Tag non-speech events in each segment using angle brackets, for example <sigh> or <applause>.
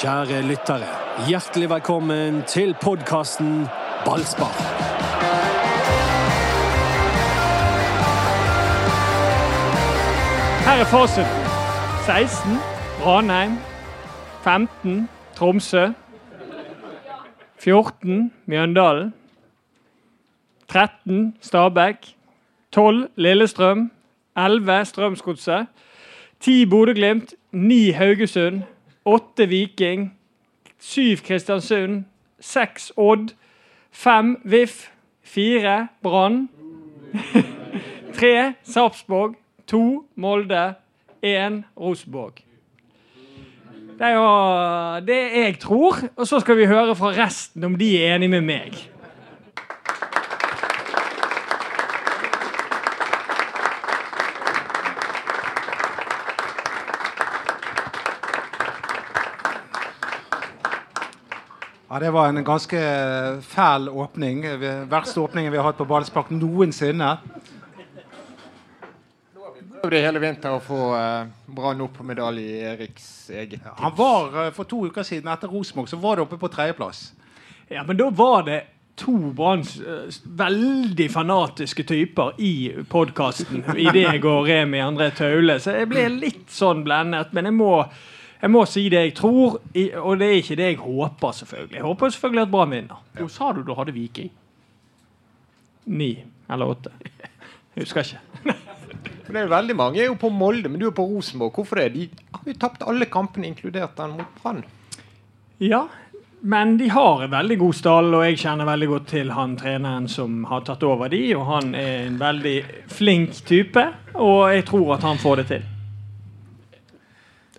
Kjære lyttere, hjertelig velkommen til podkasten Ballspar. Her er fasiten. 16 Ranheim. 15 Tromsø. 14 Mjøndalen. 13 Stabæk. 12 Lillestrøm. 11 Strømsgodset. 10 Bodø-Glimt. 9 Haugesund. 8 Viking. 7 Kristiansund. 6 Odd. 5 VIF. 4 Brann. <laughs> 3 Sarpsborg. 2 Molde. 1 Rosenborg. Det er jo det jeg tror, og så skal vi høre fra resten om de er enige med meg. Det var en ganske fæl åpning. Verste åpningen vi har hatt på ballspark noensinne. Vi prøvde i hele vinter å få uh, Brann opp på medalje i Eriks eget tips. Han var eh, For to uker siden etter Rosenborg så var det oppe på tredjeplass. Ja, men da var det to Branns eh, veldig fanatiske typer i podkasten i deg og Remi André Taule, så jeg ble litt sånn blendet. Men jeg må, jeg må si det jeg tror, og det er ikke det jeg håper, selvfølgelig. Jeg håper selvfølgelig at Brann vinner. Hvor sa du du hadde Viking? Ni eller åtte. Jeg husker ikke. <laughs> Men det er jo veldig mange Jeg er jo på Molde, men du er på Rosenborg. Hvorfor det? De har jo tapt alle kampene, inkludert den mot Brann. Ja, men de har en veldig god stall, og jeg kjenner veldig godt til han treneren som har tatt over de, og han er en veldig flink type, og jeg tror at han får det til.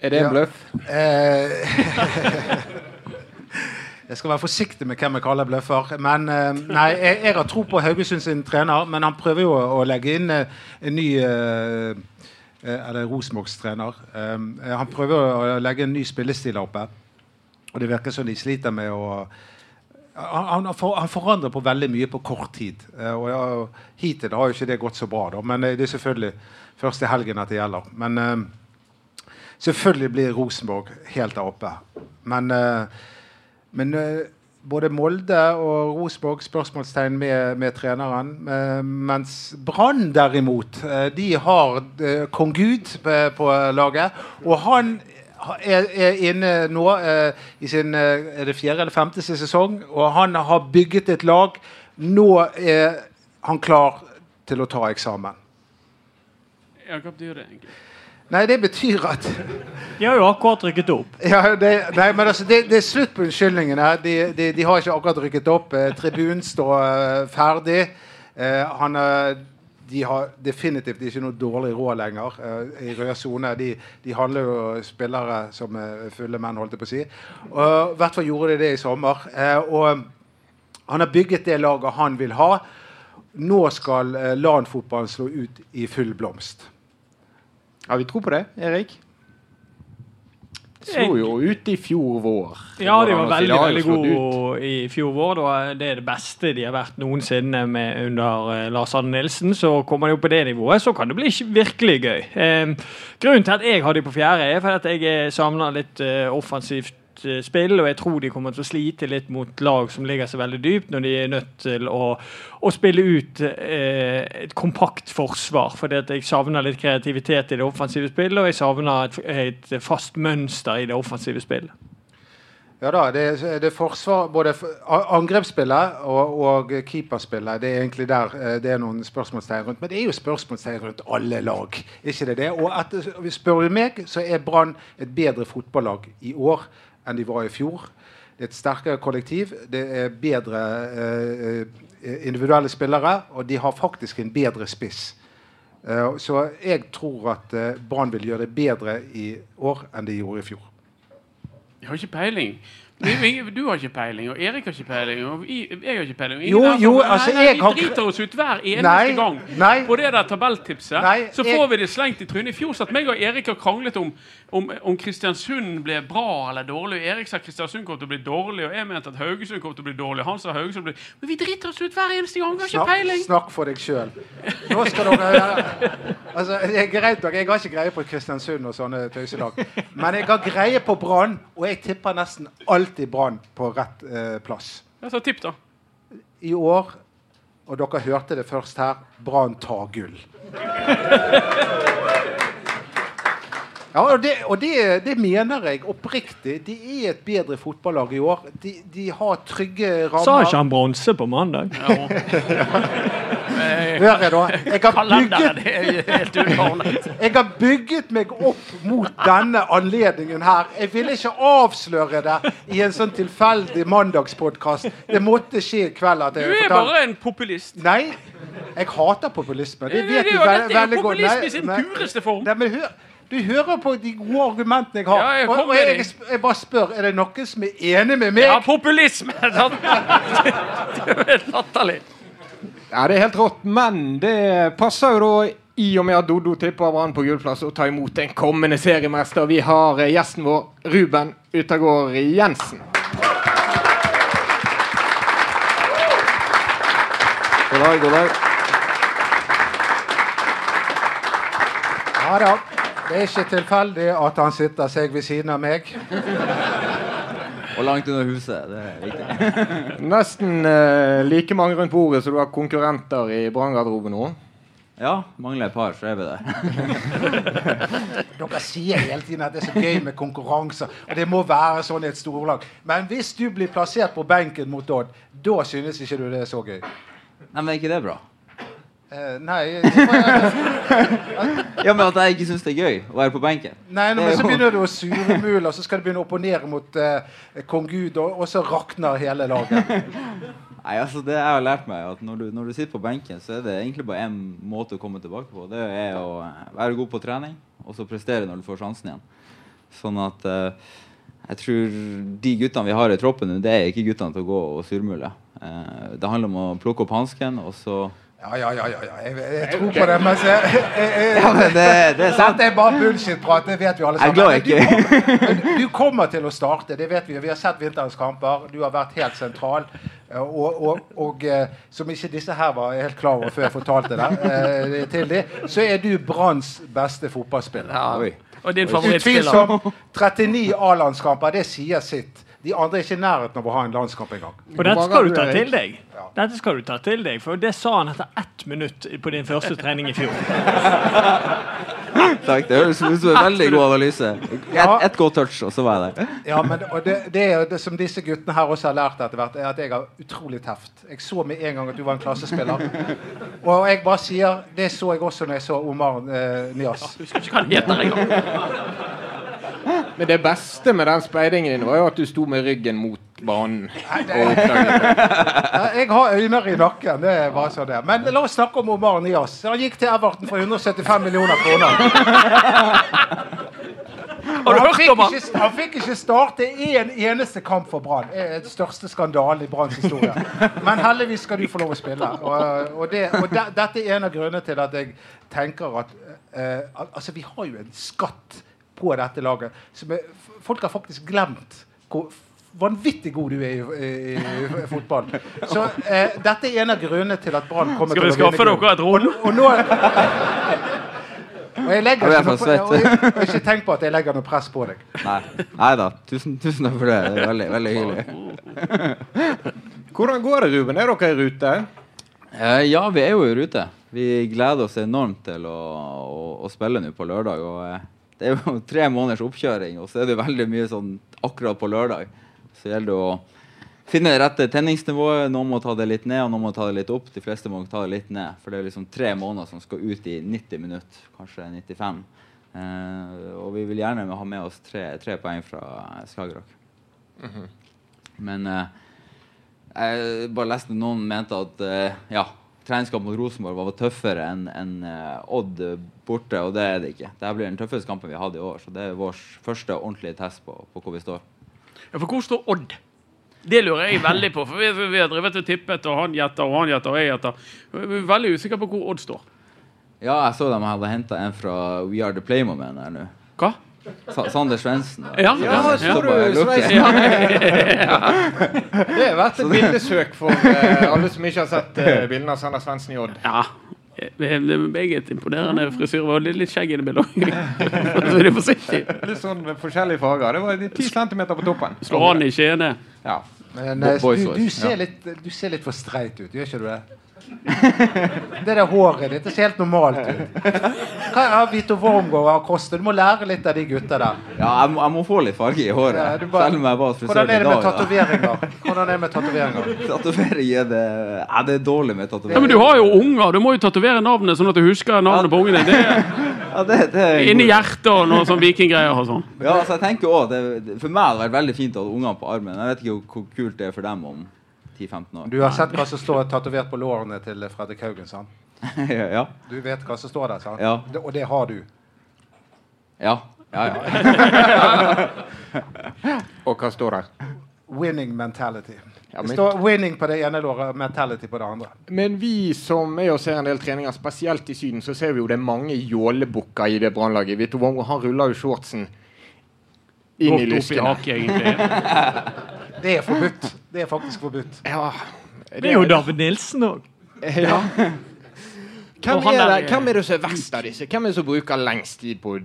Er det en bløff? Eh, <laughs> jeg skal være forsiktig med hvem jeg kaller bløffer. Men eh, nei, jeg, jeg har tro på Haugesund sin trener, men han prøver jo å, legge inn eh, en ny Eller Rosenborgs trener. Um, han prøver å legge en ny spillestil oppe. Og det virker som de sliter med å han, han, for, han forandrer på veldig mye på kort tid. Eh, og ja, Hittil har jo ikke det gått så bra, da. men det er selvfølgelig først i helgen at det gjelder. Men eh, selvfølgelig blir Rosenborg helt der oppe. Men, eh, men eh, både Molde og Rosenborg spørsmålstegn med, med treneren. Eh, mens Brann derimot, de har kong Gud på, laget. Og han er, er inne nå i sin er det fjerde eller femte sesong, og han har bygget et lag. Nå er han klar til å ta eksamen. Ja, hva betyr det egentlig? Nei, det betyr at De har jo akkurat rykket opp. Ja, det, nei, men altså, det, det er slutt på unnskyldningene. De, de, de har ikke akkurat rykket opp. Eh, tribunen står eh, ferdig. Eh, han, de har definitivt ikke noe dårlig råd lenger i rød sone. De, de handler jo spillere som fulle menn, holdt jeg på å si. Og, I hvert fall gjorde de det i sommer. Eh, og han har bygget det laget han vil ha. Nå skal LAN-fotballen slå ut i full blomst. Har vi tro på det, Erik? Så jo ut i fjor vår. Ja, de var veldig Det veldig gode i fjor vår. Det, det er det beste de har vært noensinne med under eh, Lars Arne Nilsen. Så kommer de opp på det nivået, så kan det bli virkelig gøy. Eh, grunnen til at jeg har de på fjerde, er fordi at jeg savner litt eh, offensivt eh, spill, og jeg tror de kommer til å slite litt mot lag som ligger seg veldig dypt, når de er nødt til å, å spille ut eh, et kompakt forsvar. At jeg savner litt kreativitet i det offensive spillet, og jeg savner et, et fast mønster i det offensive spillet. Ja da, det, det er forsvar, både angrepsspillet og, og keeperspillet. Det er egentlig der eh, det er noen spørsmålstegn rundt. Men det er jo spørsmålstegn rundt alle lag. ikke det det? Og etter, spør du meg, så er Brann et bedre fotballag i år enn de var i fjor. Det er et sterkere kollektiv. Det er bedre eh, individuelle spillere, og de har faktisk en bedre spiss. Uh, så jeg tror at uh, Brann vil gjøre det bedre i år enn de gjorde i fjor. Jeg har ikke peiling. Du har ikke peiling, og Erik har ikke peiling, og jeg har ikke peiling. Jo, her jo, altså, nei, jeg Vi har- driter oss ut hver eneste Nei, gang nei. på det der tabelltipset. så så jeg- får vi det slengt i trynet. I fjor satt meg og Erik og kranglet om, om, om Kristiansund ble bra eller dårlig. Erik sa Kristiansund kom til å bli dårlig, og jeg mente at Haugesund kom til å bli dårlig. Han sa Haugesund ble Men vi driter oss ut hver eneste gang! Vi har ikke Snakk, peiling! snakk for deg sjøl. Nå skal dere altså, det er greit nok, Jeg har ikke greie på Kristiansund og sånne tøyselag. Men jeg har greie på Brann, og jeg tipper nesten alltid Brann på rett eh, plass. Ja, så tipp, da. I år, og dere hørte det først her, Brann tar gull. <laughs> Ja, og det, og det, det mener jeg oppriktig. De er et bedre fotballag i år. De, de har trygge rammer. Sa ikke han bronse på mandag? <laughs> Hør jeg da. Jeg har, bygget, jeg har bygget meg opp mot denne anledningen her. Jeg ville ikke avsløre det i en sånn tilfeldig mandagspodkast. Det måtte skje i kveld. at Du er bare en populist. Nei, jeg hater populisme. Det vet du veldig, er veldig godt. populisme i sin nei. pureste form. Nei, men hør, du hører på de gode argumentene jeg har. Ja, jeg og, og jeg, jeg bare spør, er det noen som er enig med meg? Ja, populisme! <laughs> Det er latterlig. Ja, Det er helt rått, men det passer jo da i og med at Doddo tipper Brann på gullplass å ta imot en kommende seriemester. Vi har eh, gjesten vår, Ruben Utagård Jensen. God dag, god dag. Ja da. Det er ikke tilfeldig at han sitter seg ved siden av meg. Og langt under huset. Det er riktig. <laughs> Nesten eh, like mange rundt bordet som du har konkurrenter i Brann-garderoben nå. Ja, mangler et par, så er vi der. <laughs> Dere sier hele tiden at det er så gøy med konkurranser. Og det må være sånn i et storlag. Men hvis du blir plassert på benken mot Odd, da synes ikke du det er så gøy. Nei, men er ikke det bra? Eh, nei, jeg, <laughs> Ja, men at jeg ikke syns det er gøy å være på benken. nei nå, men så begynner du å surmule, og så skal du begynne å opponere mot eh, kong Gud, og, og så rakner hele laget. <laughs> Nei, altså Det jeg har lært meg, at når du, når du sitter på benken, så er det egentlig bare én måte å komme tilbake på. Det er å eh, være god på trening, og så prestere når du får sjansen igjen. Sånn at eh, jeg tror de guttene vi har i troppen det er ikke guttene til å gå og surmule. Eh, det handler om å plukke opp hansken, og så Ja, ja, ja, ja. Jeg, jeg tror på det, men jeg, jeg, jeg, <laughs> Ja, men det, det er sant. Det er bare bullshit-prat, det vet vi alle Jeg sammen. glad jeg Men du, <laughs> du kommer til å starte, det vet vi. Vi har sett vinterens kamper. Du har vært helt sentral. eh, Og, og, og eh, som ikke disse her var helt klar over før jeg fortalte det eh, til dem, så er du Branns beste fotballspiller. Ja, Og din favorittspiller. Utvilsomt 39 A-landskamper. Det sier sitt. De andre er ikke i nærheten av å ha en landskamp engang. Og dette skal du ta til deg. Ja. Dette skal du ta til deg, For det sa han etter ett minutt på din første trening i fjor. Takk. Det høres ut som en veldig god analyse. Ett et godt touch, og så var jeg der. Ja, men og det, det er jo det som disse guttene her også har lært etter hvert, er at jeg har utrolig teft. Jeg så med en gang at du var en klassespiller. Og jeg bare sier Det så jeg også når jeg så Omar eh, Nias. Husker ikke hva han heter engang. Men det beste med den speidingen din var jo at du sto med ryggen mot banen. Nei, det. Jeg har øyne i nakken. Det var sånn det. Men la oss snakke om Omar Nias. Han gikk til Everton for 175 millioner kroner. <laughs> Har du han, hørt fikk om han? ikke, han fikk ikke starte én eneste kamp for Brann. Det den største skandalen i Branns historie. Men heldigvis skal du få lov å spille. Og, og, det, og de, dette er en av grunnene til at jeg tenker at eh, Altså, vi har jo en skatt på dette laget som er, folk har faktisk glemt hvor vanvittig god du er i, i, i <laughs> fotball. Så eh, dette er en av grunnene til at Brann kommer Skal vi til å vinne skaffe dere et rom? Og, og nå og jeg legger ikke, vi noe, og jeg, og ikke tenk på at jeg legger noe press på deg. Nei, Nei da. Tusen, tusen takk for det. Det er veldig, veldig hyggelig. <laughs> Hvordan går det, Ruben? Er dere i rute? Eh, ja, vi er jo i rute. Vi gleder oss enormt til å, å, å spille nå på lørdag. Og, eh, det er jo <laughs> tre måneders oppkjøring, og så er det veldig mye sånn akkurat på lørdag. Så gjelder det å finne det rette tenningsnivået. Noen må ta det litt ned, og noen må ta det litt opp. De fleste må ta det litt ned, for det er liksom tre måneder som skal ut i 90 minutter, kanskje 95. Eh, og vi vil gjerne ha med oss tre, tre poeng fra Skagerrak. Men eh, jeg bare leste noen mente at eh, ja, treningskamp mot Rosenborg var tøffere enn enn, eh, Odd borte, og det er det ikke. Dette blir den tøffeste kampen vi har hatt i år, så det er vår første ordentlige test på, på hvor vi står. Ja, for hvor står Odd? Det lurer jeg veldig på. For vi, vi har drevet og tippet, og han gjetter, og han gjetter, og jeg gjetter. Vi er veldig usikker på hvor Odd står. Ja, jeg så de hadde henta en fra We Are The Playmomen her nå. Hva? Sa Sander Svendsen. Ja, ja? Det har vært et bildesøk for uh, alle som ikke har sett uh, bildene av Sander Svendsen i Odd. ja. Det er meget imponerende frisyre. Og litt, litt skjegg i <laughs> det bildet. Litt sånn forskjellige farger. Det var 10 cm på toppen. Slår an i skjene. Ja. Men eh, du, du, ser litt, du ser litt for streit ut, gjør ikke du det? <laughs> Det der håret ditt det ser helt normalt ut. Hva har Vito Wormgård og Koste? Du må lære litt av de gutta der. Ja, jeg må, jeg må få litt farge i håret. Ja, bare- Selv om jeg var frisør i dag. Hvordan er det med tatoveringer? <laughs> Tatovering er det Ja, det er dårlig med Ja, men du har jo unger. Du må jo tatovere navnet, sånn at du husker navnet på ungene. Det <laughs> Ja, det, det er Inni hjertet og noe sånn vikinggreier og sånn. Ja, altså jeg tenker også, det, For meg hadde det vært veldig fint å ha ungene på armen. Jeg vet ikke hvor kult det er for dem om 10-15 år. Du har sett hva som står tatovert på lårene til Fredrik Haugen, sant? <laughs> ja. Du vet hva som står der, sant? Ja. Det, og det har du. Ja. Ja, ja. <laughs> Og hva står der? Winning mentality. Ja, Det står 'winning' på det ene låret, 'mentality' på det andre. Men vi som er og ser en del treninger, spesielt i Syden, så ser vi jo det er mange jålebukker i det brannlaget. Vito Wongo han ruller jo shortsen inn i Godt opp i hakket, egentlig. <laughs> Det er forbudt. Det er faktisk forbudt. Ja, Det er jo David Nilsen òg. Ja. Hvem er, det, hvem er det som er verst av disse? Hvem er det som bruker lengst tid på å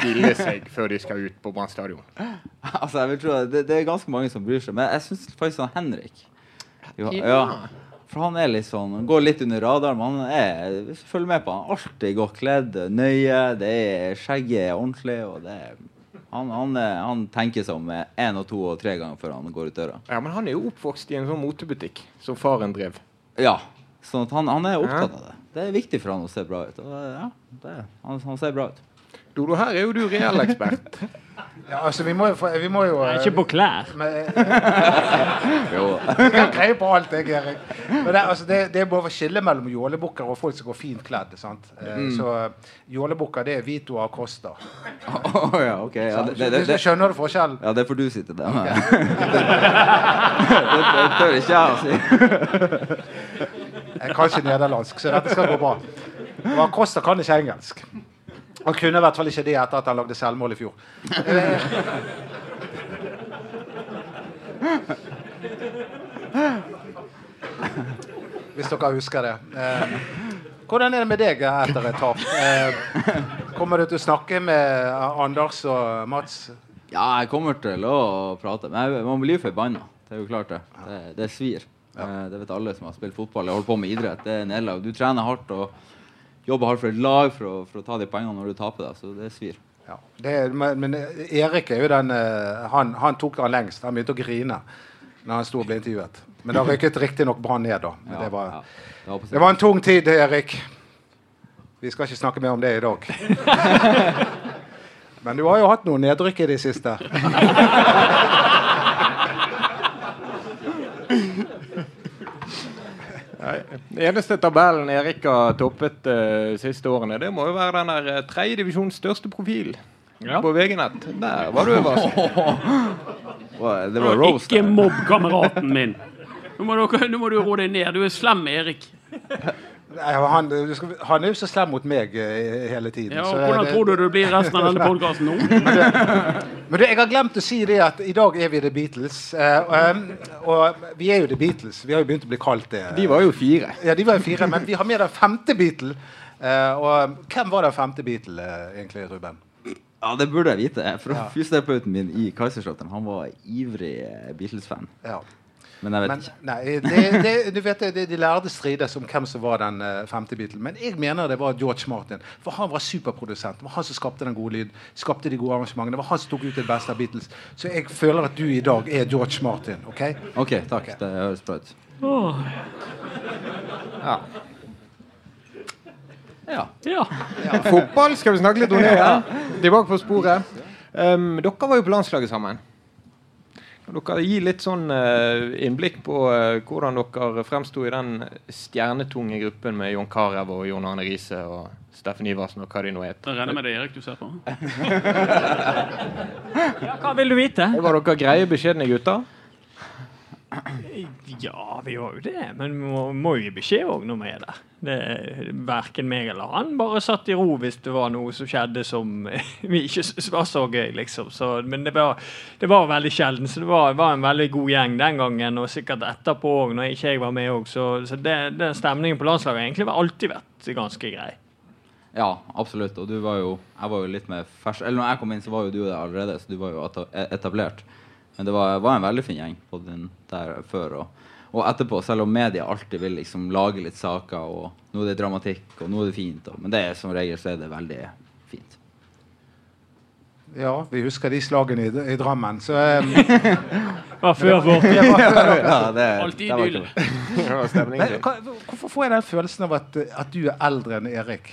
dille seg før de skal ut på Brann stadion? Altså, jeg vil tro det, det er ganske mange som bryr seg. Men jeg syns faktisk han Henrik jo, ja. For han er litt sånn går litt under radaren, men han er hvis du følger med på han alltid godt kledd, nøye. Det er Skjegget er ordentlig, og det er han, han, er, han tenker seg om én og to og tre ganger før han går ut døra. Ja, men han er jo oppvokst i en sånn motebutikk som faren drev. Ja. Sånn at han, han er opptatt av det. Det er viktig for han å se bra ut. Og, ja, det, han, han ser bra ut. Dodo, her er jo du reell ekspert. <laughs> Ja, altså, vi må jo, vi må jo Nei, Ikke på klær. men, <laughs> Jo. Jeg har greie på alt, jeg, Erik. Men det, altså, det, det må være skille mellom jålebukker og folk som går fint kledd. Sant? Mm. Så eh, jålebukker, det er Vito og Acosta. Oh, ja, OK. Ja, det, det, det, skjønner du forskjellen? ja, det får du sitte der med. <laughs> det, det tør ikke jeg å si. Jeg kan ikke nederlandsk, så dette skal gå bra. Og Acosta kan ikke engelsk. Han kunne i hvert fall ikke det etter at han lagde selvmål i fjor. Hvis dere husker det. Eh, Hvordan er det med deg etter et tap? Eh, Kommer du til å snakke med Anders og Mats? Ja, jeg kommer til å prate. Men man blir forbanna. Det er jo klart, det. Det, det svir. Eh, Det vet alle som har spilt fotball og holdt på med idrett. Det er nedlag. Du trener hardt og jobber hardt for et lag for å, for å ta de poengene når du taper. Da. Så det svir. Ja, det, er- men, men Erik er jo den eh, han, han tok han lengst. Han begynte å grine når han sto og ble intervjuet. Men da rykket riktignok Brann ned, da. Ja, det, var, ja. Det var det var en tung tid, Erik. Vi skal ikke snakke mer om det i dag. <laughs> Men du har jo hatt noen nedrykk i det siste. <laughs> Det eneste tabellen Erik har toppet de siste årene, det må jo være den der eh, tredje største profil Ja. på VG-nett. Der var du øverst. <laughs> Det var Rose. Ikke mobb kameraten min. Nå må, dere, nå må du roe deg ned. Du er slem, Erik. <laughs> Nei, han, du skal, han er jo så slem mot meg eh, hele tiden. Ja, så og hvordan det- tror du du blir resten av denne podkasten nå? <laughs> Men du, jeg har glemt å si det at i dag er vi The Beatles. eh, og, og vi er jo The Beatles. Vi har jo begynt å bli kalt det. De var jo fire. Ja, de var jo fire, men vi har med den femte Beatle. Eh, og hvem var den femte Beatle, eh, egentlig, Ruben? Ja, det burde jeg vite. For Fysioterapeuten min i Kaiserslautern han var ivrig eh, Beatles-fan. Ja. Men jeg vet Men, ikke. nei, det, det, du vet, det, de lærde strides om hvem som var den uh, femte Beatle. Men jeg mener det var George Martin. For han var superprodusent. Det var han som skapte den gode lyd. Skapte de gode arrangementene. Det var han som tok ut det beste av Beatles. Så jeg føler at du i dag er George Martin. ok? OK, takk. Det høres bra ut. Ja. Ja. Ja. Fotball skal vi snakke litt om det. <laughs> Ja. Tilbake på sporet. Um, dere var jo på landslaget sammen. Dere gir litt sånn eh, innblikk på eh, hvordan dere fremsto i den stjernetunge gruppen med Jon Carew og Jon Arne Riise og Steffen Iversen og hva de nå het. Jeg regner med det er Erik du ser på. <laughs> Ja, hva vil du vite? Var dere greie, beskjedne gutter? Ja, vi var jo det, men vi må, må gi beskjed òg når vi er der. Det, verken meg eller han bare satt i ro hvis det var noe som skjedde som <laughs> vi ikke var så gøy, liksom. Så, men det var, det var veldig sjelden, så det var, var en veldig god gjeng den gangen, og sikkert etterpå òg, når ikke jeg var med òg. Så, så det, den stemningen på landslaget har egentlig alltid vært ganske grei. Ja, absolutt. Og du var jo Jeg var jo litt mer fersk. Eller når jeg kom inn, så var jo du der allerede, så du var jo etablert. Men det var, var en veldig fin gjeng på den der før. Og, og etterpå, selv om media alltid vil liksom lage litt saker, og nå er det dramatikk, og nå er det fint, og, men det er som regel så er det veldig fint. Ja, vi husker de slagene i, i Drammen. Så <laughs> um, var før vår tid. <laughs> Ja, det, Alltid idyll. <laughs> hvorfor får jeg den følelsen av at, at du er eldre enn Erik?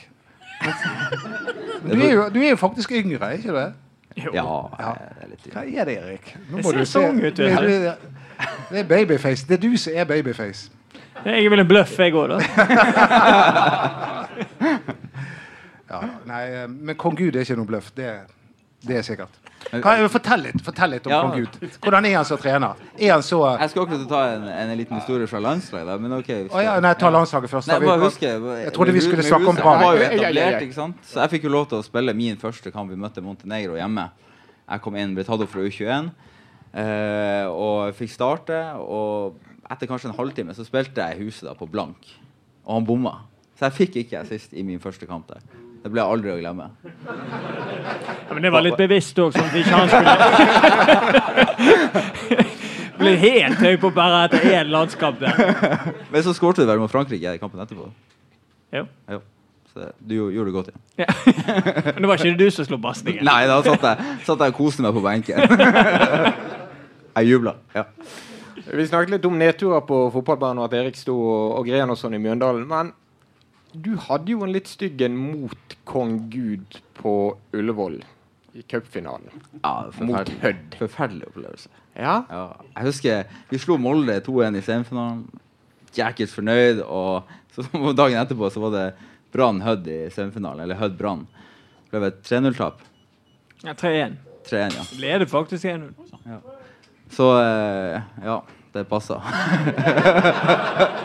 Du er jo, du er jo faktisk yngre, ikke du det? Jo. Ja, Ja. er litt Hva er det, Erik? Nå må det ser sånn ut, vet du. Det, det er babyface. Det er du som er babyface. Jeg vil en bløff, jeg òg, da. <laughs> Ja, nei, eh, men kong Gud er ikke noe bløff. Det, det er sikkert. Hva, fortell, litt, fortell litt om Ja. kong Gud. Hvordan er han som trener? Er han så Jeg skal akkurat ta en, en, liten historie fra landslaget, men OK. Skal... Oh, ja, nei, ta landslaget først. Nei, bare huske, Jeg trodde vi skulle snakke om Brann. var jo etablert, ikke sant? Så jeg fikk jo lov til å spille min første kamp. Vi møtte Montenegro hjemme. Jeg kom inn, ble tatt opp fra U21 eh, og fikk starte. Og etter kanskje en halvtime så spilte jeg huset da på blank, og han bomma. Så jeg fikk ikke assist i min første kamp der. Det ble jeg aldri å glemme. Ja, men det var litt bevisst òg, sånn at ikke han skulle <laughs> Ble helt høy på bare etter én landskamp der. Men så skåret du vel mot Frankrike i kampen etterpå? Jo. Ja. Så du gjorde det godt, ja. Ja. Men det var ikke du som slo bastingen? Nei, da satt jeg, satt jeg og koste meg på benken. <laughs> jeg jubla. Ja. Vi snakket litt om nedturer på fotballbanen og at Erik sto og, og gren og sånn i Mjøndalen. Men du hadde jo en litt stygg en mot kong Gud på Ullevål i cupfinalen. ja Mot Hødd. forferdelig opplevelse. Ja. Ja, jeg husker vi slo Molde 2-1 i semifinalen. Jackets fornøyd. Og så <laughs> dagen etterpå så var det Brann Hødd i semifinalen. Eller Hødd Brann. Det ble et 3-0-tap. Ja, 3-1. 3-1, ja. Leder faktisk 1-0. Så eh, ja, det passa. <laughs>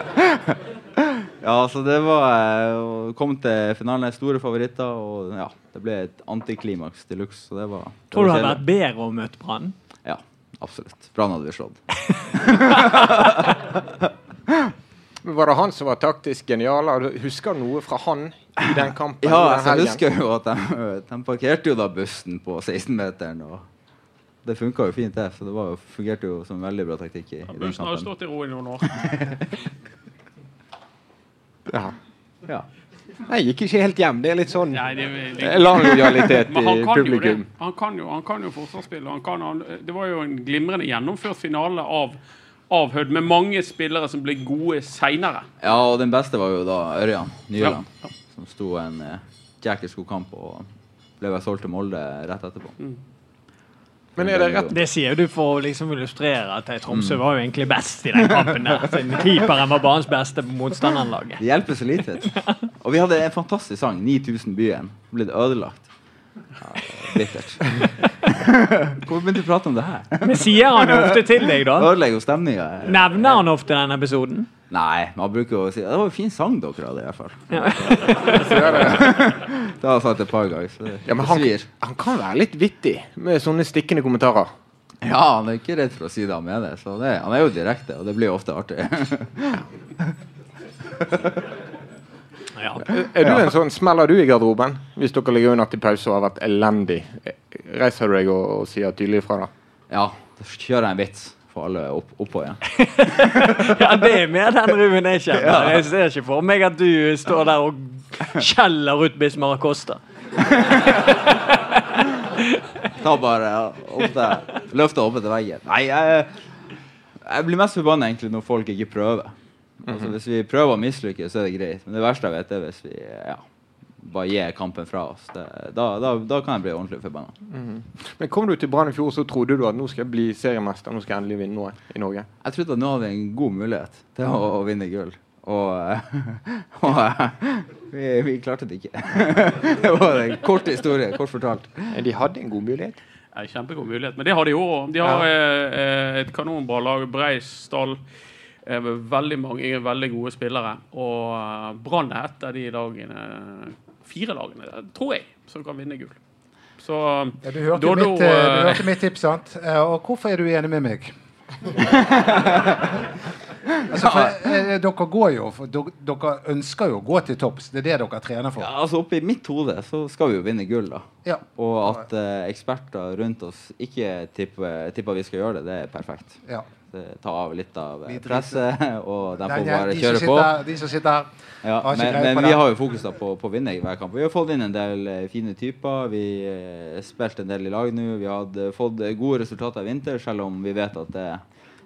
ja, så det var å Kom til finalen, store favoritter, og ja, det ble et antiklimaks de luxe. Så det var Tror du det hadde vært bedre å møte Brann? Ja, absolutt. Brann hadde vi slått. <laughs> Men Var det han som var taktisk genial? Husker du noe fra han i den kampen? Ja, den altså, jeg husker jo at de, de parkerte jo da bussen på 16-meteren. og Det funka jo fint, det. Så det var jo, fungerte jo som en veldig bra taktikk i, i den Bussen har jo stått i ro i noen år. <laughs> Ja. Ja. Nei, gikk ikke helt hjem. Det er litt sånn Nei, det, det, landlojalitet <laughs> Men i publikum. Han kan jo, han kan jo forsvarsspill. Han kan, han, det var jo en glimrende gjennomført finale av, av med mange spillere som ble gode seinere. ja, og den beste var jo da Ørjan Nyland, Ja, som sto en uh, jækla god kamp og ble solgt til Molde rett etterpå. Men er det rett Det sier du for å liksom illustrere at Tromsø var jo egentlig best i den kampen. der. <laughs> Siden keeperen var banens beste på motstanderlaget. Det hjelper så lite. <laughs> Og vi hadde en fantastisk sang, 9000 byen, blitt ødelagt. Ja, bittert. <laughs> Hvorfor begynte du å prate om det her? Men sier han ofte til deg, da? Ødelegger jo stemninga. Nevner han ofte den episoden? Nei, man bruker jo å si Det var jo fin sang dere hadde, i hvert fall. <laughs> Det har jeg sagt et par ganger. Så det, ja, men han, han kan være litt vittig med sånne stikkende kommentarer. Ja, han er ikke redd for å si det han mener. Så det, han er jo direkte, og det blir jo ofte artig. <laughs> Ja. Er du en sånn Smeller du i garderoben hvis dere ligger under til pause og har vært elendig? Reiser du deg og, og sier tydelig ifra da? Ja, da kjører jeg en vits. for alle opp, oppå igjen. <laughs> ja, det er mer den Ruben jeg kjenner. Jeg ser ikke for meg at du står der og skjeller ut Bismar Acosta. <laughs> Ta bare opp der. Løfter opp etter veggen. Nei, jeg, jeg blir mest forbanna egentlig når folk ikke prøver. Altså, hvis vi prøver å mislykkes, så er det greit. Men det verste jeg vet, er hvis vi ja, bare gir kampen fra oss. Det, da, da, da kan jeg bli ordentlig forbanna. Men kom du til Brann i fjor, så trodde du at nå skal jeg bli seriemester, nå skal jeg endelig vinne noe i Norge. Jeg trodde at nå hadde vi en god mulighet til å, å vinne gull. Og, <laughs> og <laughs> vi, vi klarte det ikke. <laughs> det var en kort historie, kort fortalt. De hadde en god mulighet. Ja, kjempegod mulighet. Men det har de òg. De har eh, eh, et kanonbra lag. Brei stall. Veldig mange veldig gode spillere. Og eh, Brann er et av de lagene, fire lagene, tror jeg, som kan vinne gull. Så Ja, du, hørte Dodo, mitt, eh, du eh, hørte mitt tips, sant? Og hvorfor er du enig med meg? <laughs> altså, for, eh, dere går jo for, dere, dere ønsker jo å gå til topps. Det er det dere trener for. Ja, altså Oppi mitt hode så skal vi jo vinne gull, da. Ja. Og at eh, eksperter rundt oss ikke tipper, tipper vi skal gjøre det, det er perfekt. Ja. Det tar av litt av eh, presset, <laughs> og de får bare kjøre på. de som sitter Ja, men, men vi har jo fokus på, på å vinne i hver kamp. Vi har fått inn en del eh, fine typer. Vi har spilt en del i lag nå. Vi har fått eh, gode resultater i vinter, selv om vi vet at det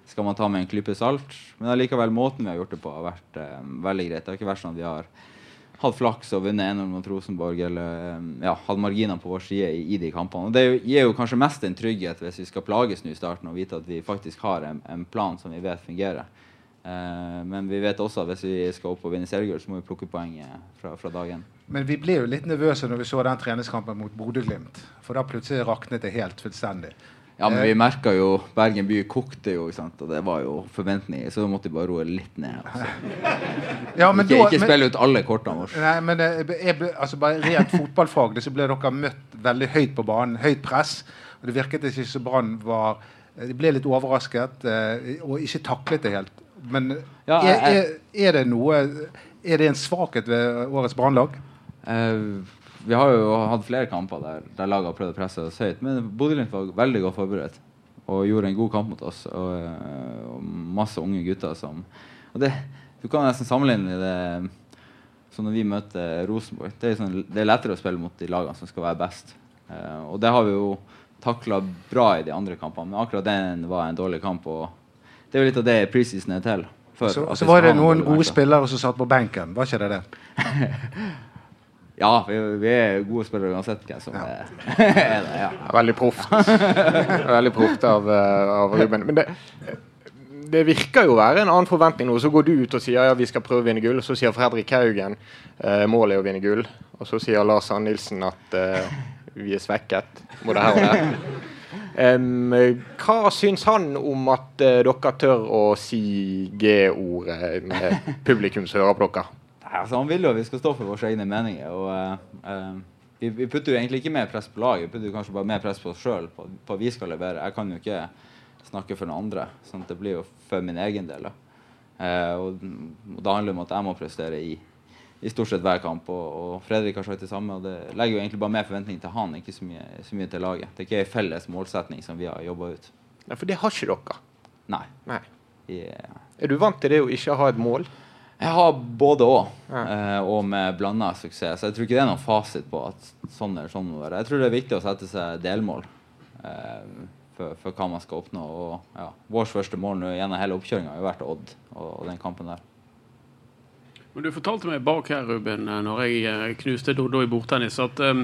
skal man ta med en klype salt. Men allikevel, måten vi har gjort det på, har vært eh, veldig greit. Det har ikke vært sånn at vi har hatt flaks og vunnet 1-0 mot Rosenborg eller ja, hadde marginer på vår side i, i de kampene. Og Det gir jo kanskje mest en trygghet hvis vi skal plages nå i starten og vite at vi faktisk har en, en plan som vi vet fungerer. Eh, men vi vet også at hvis vi skal opp og vinne seriegull, så må vi plukke poeng eh, fra, fra dag én. Men vi ble jo litt nervøse når vi så den treningskampen mot Bodø-Glimt. For da plutselig raknet det helt fullstendig. Ja, men vi merka jo Bergen by kokte jo, og det var jo forventninger, så da måtte vi bare roe litt ned. Altså. <laughs> Ja, men Ikke, da- ikke men- spille ut alle kortene våre. Nei, men eh, jeg altså bare Rent fotballfaglig så ble dere møtt veldig høyt på banen. Høyt press. Og det virket ikke som Brann var eh, De ble litt overrasket eh, og ikke taklet det helt. Men Ja, er, er, er det noe Er det en svakhet ved årets Brannlag? Eh, vi har jo hatt flere kamper der, der laget har prøvd å presse oss høyt, men Bodø-Glimt var veldig godt forberedt og gjorde en god kamp mot oss. Og, eh, og masse unge gutter som og det, Du kan nesten sammenligne det som når vi møter Rosenborg. Det er, sånn, det er lettere å spille mot de lagene som skal være best. Uh, og det har vi jo takla bra i de andre kampene, men akkurat den var en dårlig kamp. og Det er jo litt av det preseason er til. for Så, så var det noen gode spillere som satt på benken. Var ikke det det? <laughs> Ja, vi, vi er gode spillere uansett hvem som Ja. er, <laughs> er det. ja. Veldig proft. Veldig proft av, eh, av Ruben. Men det, det virker jo å være en annen forventning nå. Så går du ut og sier ja, vi skal prøve å vinne gull. Så sier Fredrik Haugen eh, målet er å vinne gull. Og så sier Lars Ann Nilsen at eh, vi er svekket. Både her og der. Um, hva syns han om at uh, dere tør å si G-ordet med publikum som hører på dere? Altså, han vil jo at vi skal stå for våre egne meninger. Og, uh, vi, vi putter jo egentlig ikke mer press på laget, vi putter kanskje bare mer press på oss sjøl. På, på at vi skal levere. Jeg kan jo ikke snakke for noen andre. sånn at Det blir jo for min egen del. Eh, og, og da handler det om at jeg må prestere i, i stort sett hver kamp. Og, og Fredrik har sagt det samme. og Det legger jo egentlig bare mer forventning til han, ikke så mye, så mye til laget. Det er ikke en felles målsetning som vi har jobba ut. Nei, for det har ikke dere. Nei. Nei. Yeah. Er du vant til det å ikke ha et mål? Jeg har både òg, eh, og med blanda suksess. Så jeg tror ikke det er noen fasit på at sånn eller sånn må være. Jeg tror det er viktig å sette seg delmål eh, for, for hva man skal oppnå. Og ja, Vårt første mål nå gjennom hele oppkjøringa har jo vært Odd og, og den kampen der. Men du fortalte meg bak her, Ruben, eh, når jeg eh, knuste Doddo i bordtennis, at um,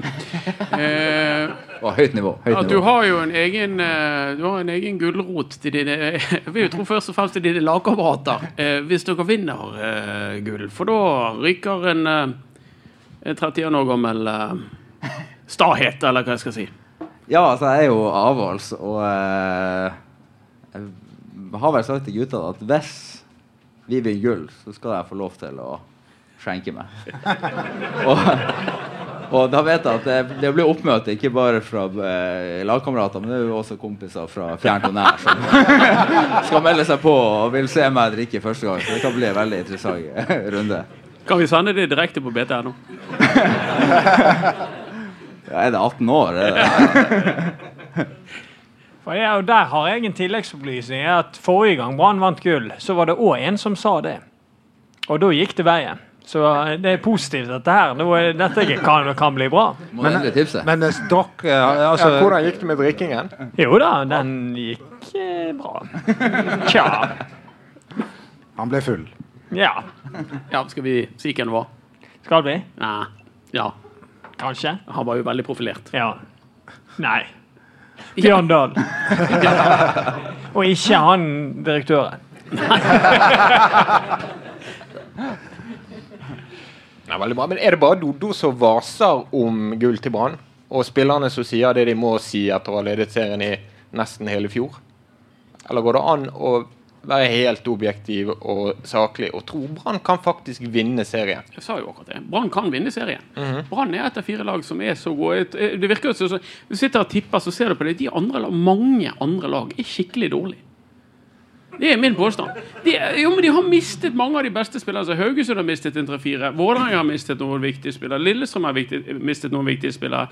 eh, <laughs> høyt nivå. Høyt At du har jo en egen, eh, du har en egen gulrot til dine <laughs> Jeg vil jo tro først og fremst til dine lagkamerater, eh, hvis dere vinner eh, gull. For da ryker en, eh, en 31 år gammel eh, stahet, eller hva jeg skal si. Ja, altså, jeg er jo avholds, og eh, jeg har vel sagt til gutta at hvis vi vinner gull, så skal jeg få lov til å skjenke meg. <laughs> og, og da vet jeg at det, det blir oppmøte ikke bare fra eh, lagkamerater, men det er jo også kompiser fra fjernt og nær som <laughs> skal melde seg på og vil se meg drikke første gang. Så det kan bli en veldig interessant runde. Kan vi sende det direkte på BTNO? <laughs> Ja, er det 18 år? Er det? For jeg, og Der har jeg en tilleggsopplysning. at Forrige gang Brann vant gull, så var det òg en som sa det. Og da gikk det veien. Så eh, det er positivt, dette her. Nå er- Dette kan, kan bli bra. Endre tipset? Men eh, dere eh, altså, ja, hvordan gikk det med drikkingen? Jo da, den gikk eh, bra. Tja. Han ble full. Ja. Ja, skal vi si hvem det var? Skal vi? Nei. Ja. kanskje? Han var jo veldig profilert. Ja. Nei. Bjørn Dahl. <laughs> Og ikke han direktøren. Nei, veldig bra. Men Er det bare Doddo som vaser om gull til Brann? Og spillerne som sier det de må si etter å ha ledet serien i nesten hele fjor? Eller går det an å være helt objektiv og saklig og tro Brann kan faktisk vinne serien? Jeg sa jo akkurat det. Brann kan vinne serien. Brann er et av fire lag som er så gode. Eh, Det virker jo som Du sitter og tipper, så ser du på det. De andre, lag- mange andre lag er skikkelig dårlige. Det er min påstand. De, jo, men de har mistet mange av de beste spillerne. Altså, Haugesund har mistet en tre-fire. Vålerenga har mistet noen viktige spillere. Lillestrøm har viktig, mistet noen viktige spillere.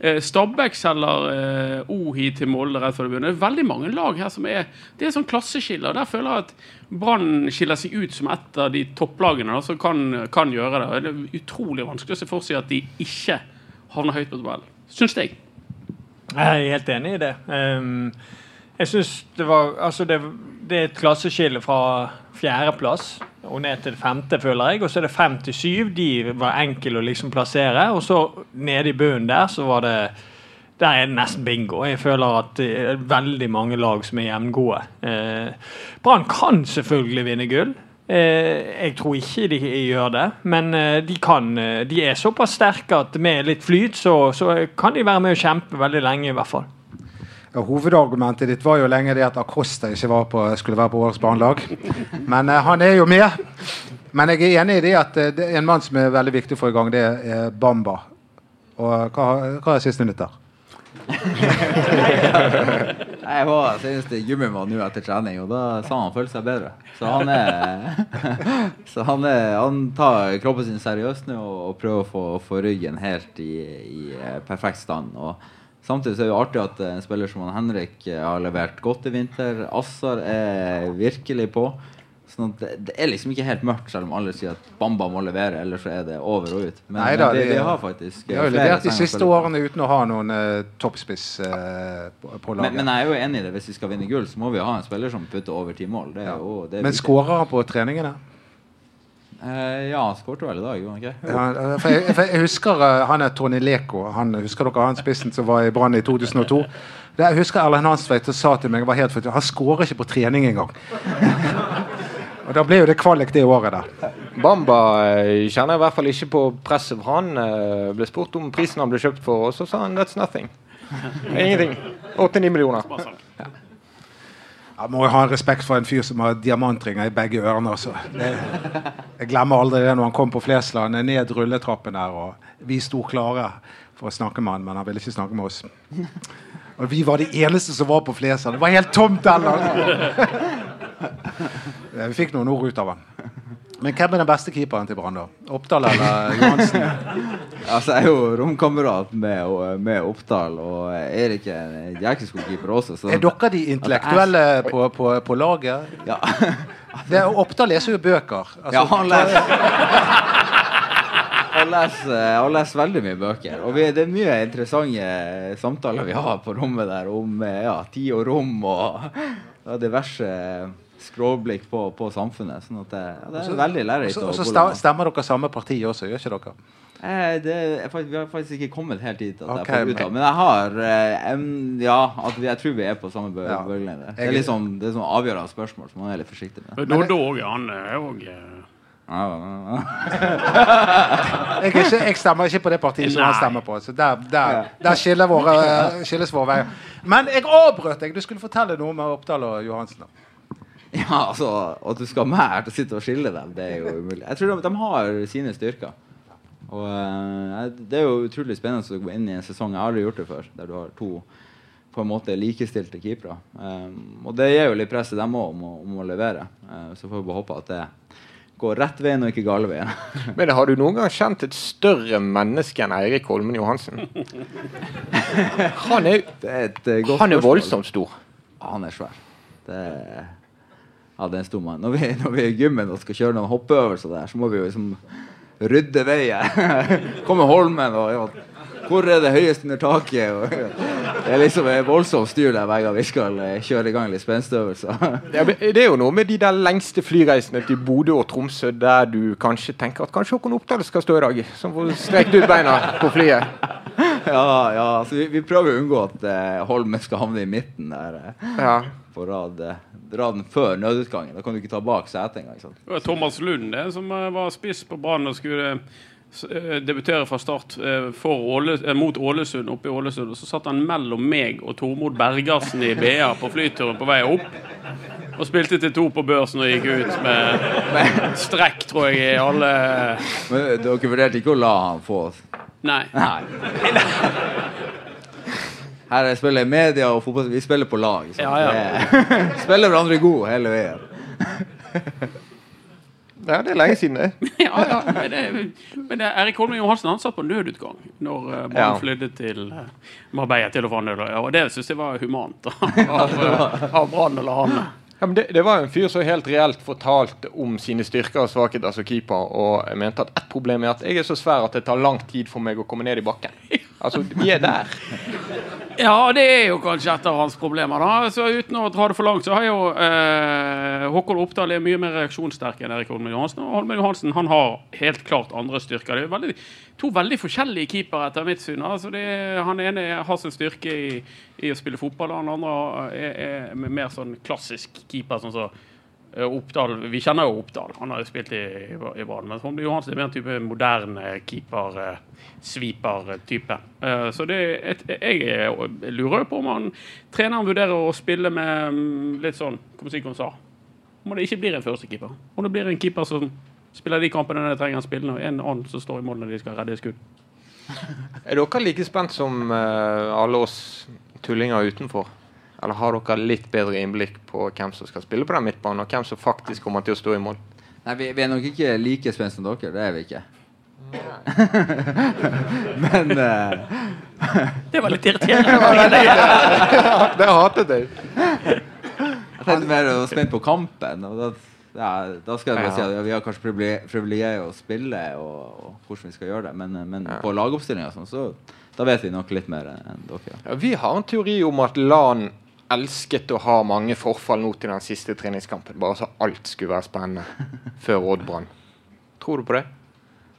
Eh, Stabæk selger eh, Ohi til Molde rett før det begynner. Det er veldig mange lag her som er Det er sånn klasseskiller. Der føler jeg at Brann skiller seg ut som et av de topplagene da, som kan, kan gjøre det. Det er utrolig vanskelig å se for seg at de ikke havner høyt på tabellen. Syns jeg. Jeg er helt enig i det. Um, jeg syns det var Altså, det, det er et klasseskille fra fjerdeplass og ned til femte, føler jeg. Og så er det fem til syv. De var enkle å liksom plassere. Og så nede i bunnen der, så var det Der er det nesten bingo. Jeg føler at det er veldig mange lag som er jevngode. Eh, Brann kan selvfølgelig vinne gull. Eh, jeg tror ikke de gjør det, men eh, de kan eh, De er såpass sterke at med litt flyt, så, så kan de være med å kjempe veldig lenge, i hvert fall. Ja, hovedargumentet ditt var jo lenge det at Acosta ikke på, skulle være på årets barnelag. Men eh, han er jo med. Men jeg er enig i det at eh, det er en mann som er veldig viktig å få i gang, det er Bamba. Og hva, hva er siste nytt der? <laughs> Jeg var senest i gymmen nå etter trening, og da sa han han følte seg bedre. Så han er <laughs> Så han, er, han tar kroppen sin seriøst nå og prøver å få, få ryggen helt i, i eh, perfekt stand. Og samtidig så er det jo artig at en spiller som han Henrik eh, har levert godt i vinter. Assar er virkelig på. Sånn det, det er liksom ikke helt mørkt, selv om alle sier at Bamba må levere, ellers så er det over og ut. Men, Neida, men vi har faktisk De har flere levert de siste årene uten å ha noen uh, toppspiss uh, på, på laget. men jeg er jo enig i det. Hvis vi skal vinne gull, så må vi ha en spiller som putter over ti mål. Jo, det Men skårer han på treningene? Eh, ja, han skårte vel i dag, gjorde han ikke? Ja, for jeg, for jeg husker eh, han er Tony Leko. Han, husker dere han spissen som var i Brann i 2002? Det, jeg husker Erlend Hansveit sa til meg var helt Han skårer ikke på trening engang. <laughs> Og Da ble jo det kvalik det året der. Bamba eh, kjenner i hvert fall ikke på presset. for Han eh, ble spurt om prisen han ble kjøpt for, og så sa han 'that's nothing'. Ingenting. 8-9 millioner. Jeg må jo ha en respekt for en fyr som har diamantringer i begge ørene. Altså. Det, jeg glemmer aldri det når han kom på Flesland, ned rulletrappen der, og vi sto klare for å snakke med han, men han ville ikke snakke med oss. Og vi var de eneste som var på Flesland. Det var helt tomt der! <laughs> Vi fikk noen ord ut av han. Men hvem er den beste keeperen til Brann, da? Oppdal eller Johansen? <laughs> Altså, jeg er jo romkamerat med, med Oppdal, og Erik er en jæklig god keeper også. Så, Er dere de intellektuelle på, på, på laget? Ja. <laughs> Det, Oppdal leser jo bøker. Altså, ja, han leser Han leser, leser veldig mye bøker. Og vi, det er mye interessante samtaler vi har på rommet der om ja, tid og rom og ja, diverse skråblikk på, på samfunnet. Sånn at det, ja, det er veldig lærerikt. Og så stemmer dere samme parti også, gjør ikke dere? Eh, det er, vi har faktisk ikke kommet helt dit at Ok, jeg får ut av men- Men jeg har eh, Ja, at vi, jeg tror vi er på samme bø Ja. bølgelengde. Det er sånn, det er sånn avgjørende spørsmål, så man er litt forsiktig med. Doddo òg, han er òg ja. <laughs> Jeg, ikke, jeg stemmer ikke på det partiet som han stemmer på. Så der, der, der skiller våre, skilles våre veier. Men jeg avbrøt deg. Du skulle fortelle noe med Oppdal og Johansen. da. Ja, altså, At du skal ha meg her til å sitte og skille dem, det er jo umulig. Jeg tror de, de har sine styrker. Og eh, Det er jo utrolig spennende å gå inn i en sesong. Jeg har aldri gjort det før. Der du har to på en måte likestilte keepere. Um, og det gir jo litt press til dem òg om, om å levere. Uh, så får vi bare håpe at det går rett veien og ikke gale veien. <laughs> Men har du noen gang kjent et større menneske enn Eirik Holmen Johansen? <laughs> Han er, Det er et godt han er voldsomt stor. Ja, han er svær. Det er, ja, den mann. Når vi, når vi er i gymmen og skal kjøre noen hoppeøvelser der, så må vi jo liksom rydde veien. <laughs> Kommer Holmen og ja, hvor er det høyest under taket? Og, det er liksom voldsomt styr der hver gang vi skal eh, kjøre i gang litt spenstøvelser. <laughs> Ja, det er jo noe med de der lengste flyreisene til Bodø og Tromsø, der du kanskje tenker at kanskje Håkon Oppdal skal stå i dag, som får strekt ut beina på flyet. Ja, ja, Så vi, vi prøver å unngå at eh, Holmen skal havne i midten der. eh, Ja. på rad, eh, raden før nødutgangen. Da kan du ikke ta bak setet engang. Det var Thomas Lund det, som eh, var spiss på banen og skulle eh, debutere fra start eh, for Åle, eh, mot Ålesund oppe i Ålesund. Og så satt han mellom meg og Tormod Bergersen i BA på flyturen på vei opp. Og spilte til to på børsen og gikk ut med strekk, tror jeg, i alle Men dere vurderte ikke å la han få Nei. Nei. Her er spiller media og fotball. Vi spiller på lag. Ja, ja. Er- spiller hverandre god hele veien. ja, det er lenge siden, det. <laughs> Ja, ja, men, det, men det, Erik Holmen Johansen han satt på nødutgang når uh, Brann Ja. flydde til uh, Marbella til å få øl. Og det syns jeg var humant <laughs> av, av, av Brann å la han Ja, det, det var jo en fyr som helt reelt fortalte om sine styrker og svakheter som keeper, og mente at ett problem er at jeg er så svær at det tar lang tid for meg å komme ned i bakken. <laughs> Altså, vi er der. Ja, det er jo kanskje et av hans problemer. da Så Uten å dra det for langt, så har jo eh, Håkon Oppdal er mye mer reaksjonssterk enn Erik Holmen Johansen. Og Holmen Johansen han har helt klart andre styrker. Det er veldig, to veldig forskjellige keepere, etter mitt syn. Altså det, han ene har sin styrke i, i å spille fotball, og han andre er, er mer sånn klassisk keeper. sånn så Oppdal, Vi kjenner jo Oppdal, han har jo spilt i, i Brann. Men Holmen Johansen er mer en type moderne keeper, eh, sweeper-type. Eh, så det, et, jeg, er- lurer jo på om han treneren vurderer å spille med mm, litt sånn Hva si, sa? Om det ikke blir en førstekeeper. Om det blir en keeper som spiller de kampene de trenger han spille, og en annen som står i mål når de skal redde skudd. <laughs> Er dere like spent som eh, alle oss tullinger utenfor? Eller har dere litt bedre innblikk på hvem som skal spille på den midtbanen, og hvem som faktisk kommer til å stå i mål? Nei, vi, vi er nok ikke like spent som dere. Det er vi ikke. <laughs> Men uh, <laughs> Det var litt irriterende. <laughs> det hatet jeg. jeg tenkte mer å spent på kampen. Og da, ja, da skal jeg bare si at vi har kanskje privile- privilegiet å spille og, og hvordan vi skal gjøre det. Men, eh, men på lagoppstillinga sånn, så da vet vi nok litt mer enn dere. Ja, vi har en teori om at LAN elsket å ha mange forfall nå til den siste treningskampen. Bare så alt skulle være spennende <laughs> før Odd Brann. Tror du på det?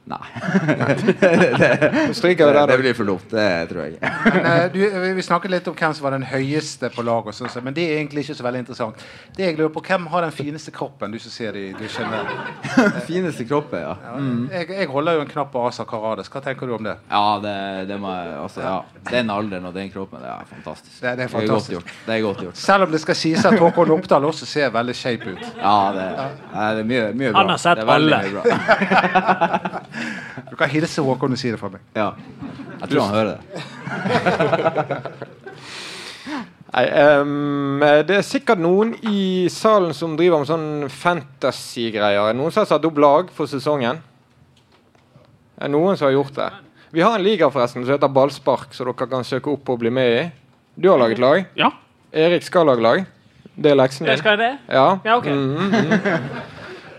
Nei. <laughs> Stryker Det, der, det blir for dumt. Det tror jeg ikke. Men, eh, du, vi snakket litt om hvem som var den høyeste på laget, men det er egentlig ikke så veldig interessant. Det jeg lurer på, Hvem har den fineste kroppen, du som ser det i dusjen? Fineste kroppen, ja. Ja, jeg, jeg holder jo en knapp på Asa Karades. Hva tenker du om det? Ja, det, det må jeg altså, ja. Den alderen og den kroppen, det er fantastisk. Det- det er godt fantastisk. gjort. Det er godt gjort. Selv om det skal sies at Håkon Oppdal også ser veldig shape ut. Ja, det, det er mye, mye bra. Han har sett er alle. <laughs> Du kan hilse Håkon og si det fra meg. Ja. Jeg tror han hører det. <laughs> Nei, um, det er sikkert noen i salen som driver med sånn fantasy-greier. Er Noen som har satt opp lag for sesongen? Er noen som har gjort det? Vi har en liga forresten som heter Ballspark, så dere kan søke opp og bli med i. Du har laget lag. Ja. Erik skal lage lag. Det er leksen Jeg din. skal det? Ja. Ja, ok. Mm mhm.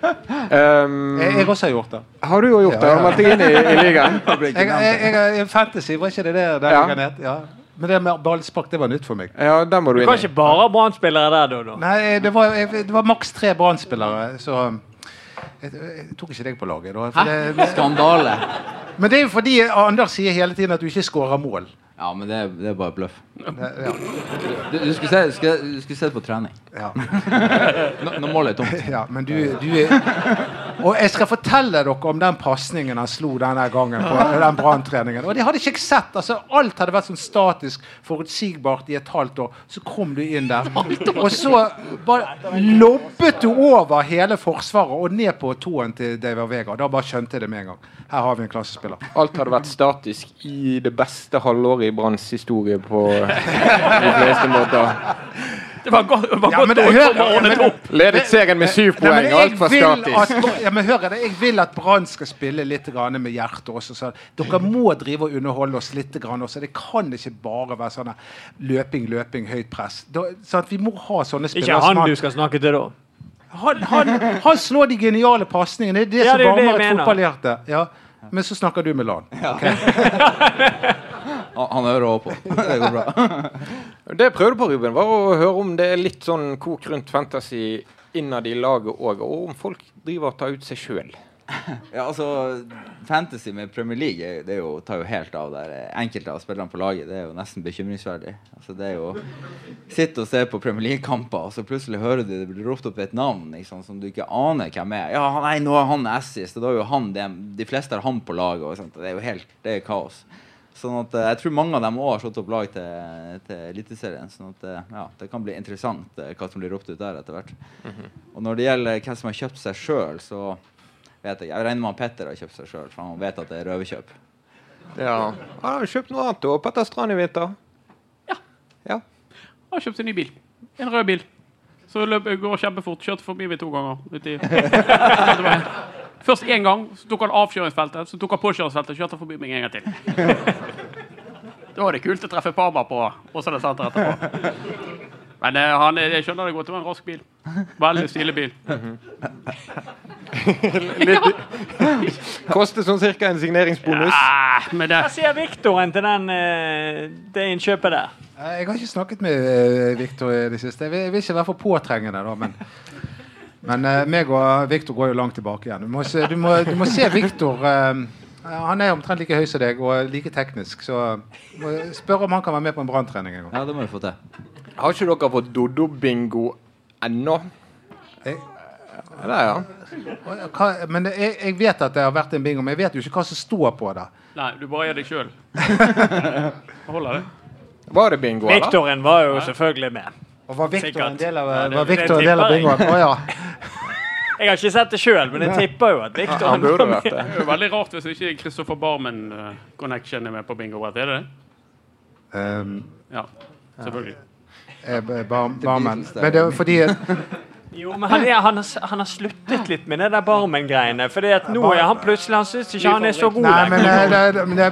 Ehm, Jeg, jeg også har gjort det. har du jo gjort det? Har du meldt deg inn i, i ligaen? <laughs> Jeg, jeg, jeg Fantasy, var ikke det det der Ja. het? Ja. Men det med ballspark, det var nytt for meg. Ja, den må du Du inn kan i. ikke bare ha Brann-spillere der, da? da. Nei, det var, jeg, det var maks tre Brann-spillere, så jeg, jeg tok ikke deg på laget. Da, det, Skandale. men det er jo fordi Anders sier hele tiden at du ikke skårer mål. Ja, men det, er- det er bare bløff. Det- Ja, Du, du skulle se, skulle, du skulle se det på trening. ja. Nå, nå målet er tomt. Ja, men du, du er Og jeg skal fortelle dere om den pasningen han slo denne gangen på den branntreningen. Og det hadde ikke jeg sett. altså Alt hadde vært sånn statisk, forutsigbart i et halvt år. Så kom du inn der, <laughs> og så bare lobbet du over hele forsvaret og ned på tåen til David Vega. Da bare skjønte jeg det med en gang. Her har vi en klassespiller. Alt hadde vært statisk i det beste halvåret i Branns historie på de fleste måter. Det var godt, det var Ja, godt men det- å hør- komme ja, ordnet opp. Ledet serien med syv poeng. Alt var statisk. at, ja, men hør, jeg, jeg vil at Brann skal spille litt grann med hjertet også. Så dere må drive og underholde oss litt grann også. Det kan ikke bare være sånn løping, løping, høyt press. Da, så at vi må ha sånne spillere. Ikke han du skal snakke til, da. han, han, han slår de geniale pasningene. Det er det Ja, som det er det varmer et fotballhjerte. Ja. Men så snakker du med LAN. ok? <laughs> Han, er også på. <laughs> <laughs> Det går bra. Det jeg prøvde på, Ruben, var å høre om det er litt sånn kok rundt fantasy innad i laget òg, og om folk driver og tar ut seg sjøl. Ja, altså, Fantasy med Premier League det er jo, tar jo helt av der. Enkelte av spillerne på laget det er jo nesten bekymringsverdig. Altså, det er jo Sitte og se på Premier League-kamper, og så plutselig hører du det blir ropt opp et navn liksom, som du ikke aner hvem er. Ja, nei, nå er han assist, og da er jo han det. De fleste har han på laget. Og sånt. Det er jo helt det er kaos. Sånn at eh, Jeg tror mange av dem òg har slått opp lag til, til Eliteserien. Sånn at eh, ja, det kan bli interessant eh, hva som blir ropt ut der etter hvert. Og når det gjelder hvem som har kjøpt seg sjøl, så vet jeg Jeg regner med at Petter har kjøpt seg sjøl, for han vet at det er røverkjøp. Ja. Han har kjøpt noe annet òg. Petter Strand i vinter. Ja. Ja. Han har kjøpt en ny bil. En rød bil. Så løp, går kjempefort. Kjørte forbi meg to ganger. Ute i. <laughs> Først én gang, så tok han avkjøringsfeltet, så tok han påkjøringsfeltet og kjørte forbi meg en gang til. <laughs> Da var det kult å treffe Parma på Åsane senter etterpå. Men eh, han, jeg skjønner det godt, det var en rask bil. Veldig stilig bil. <laughs> Koster sånn cirka en signeringsbonus. Ja, men det, Hva sier Viktoren til den, eh, det innkjøpet der? Eh, Jeg har ikke snakket med Viktor i det siste. Jeg vil ikke være for påtrengende, da, men Men uh, meg og Viktor går jo langt tilbake igjen. Du må se, du må, du må se Viktor Han er omtrent like høy som deg og like teknisk, så spør om han kan være med på en branntrening en gang. Ja, det må vi få til. Har ikke dere fått dodo-bingo ennå? Jeg, ja. hva, men jeg, jeg vet at det har vært en bingo, men jeg vet jo ikke hva som står på det. nei, du bare er deg sjøl. <laughs> Holder det? Var det bingo, eller? Viktoren var jo selvfølgelig med. Og var Viktor en del av, var Victor en del av bingoen? Å ja. <laughs> Jeg har ikke sett det sjøl, men jeg tipper jo at Han burde vært det. <laughs> Det er jo veldig rart hvis ikke Christopher Barmen-connection er med på bingo. Er det det? Um, Ja, selvfølgelig. eh, bar, barmen. Beatles. Men det er fordi <laughs> Jo, men han, er, han, har, han har sluttet litt med det der Barmen-greiene. For nå er han plutselig Han syns ikke han er så god lenger. eh, det, men det,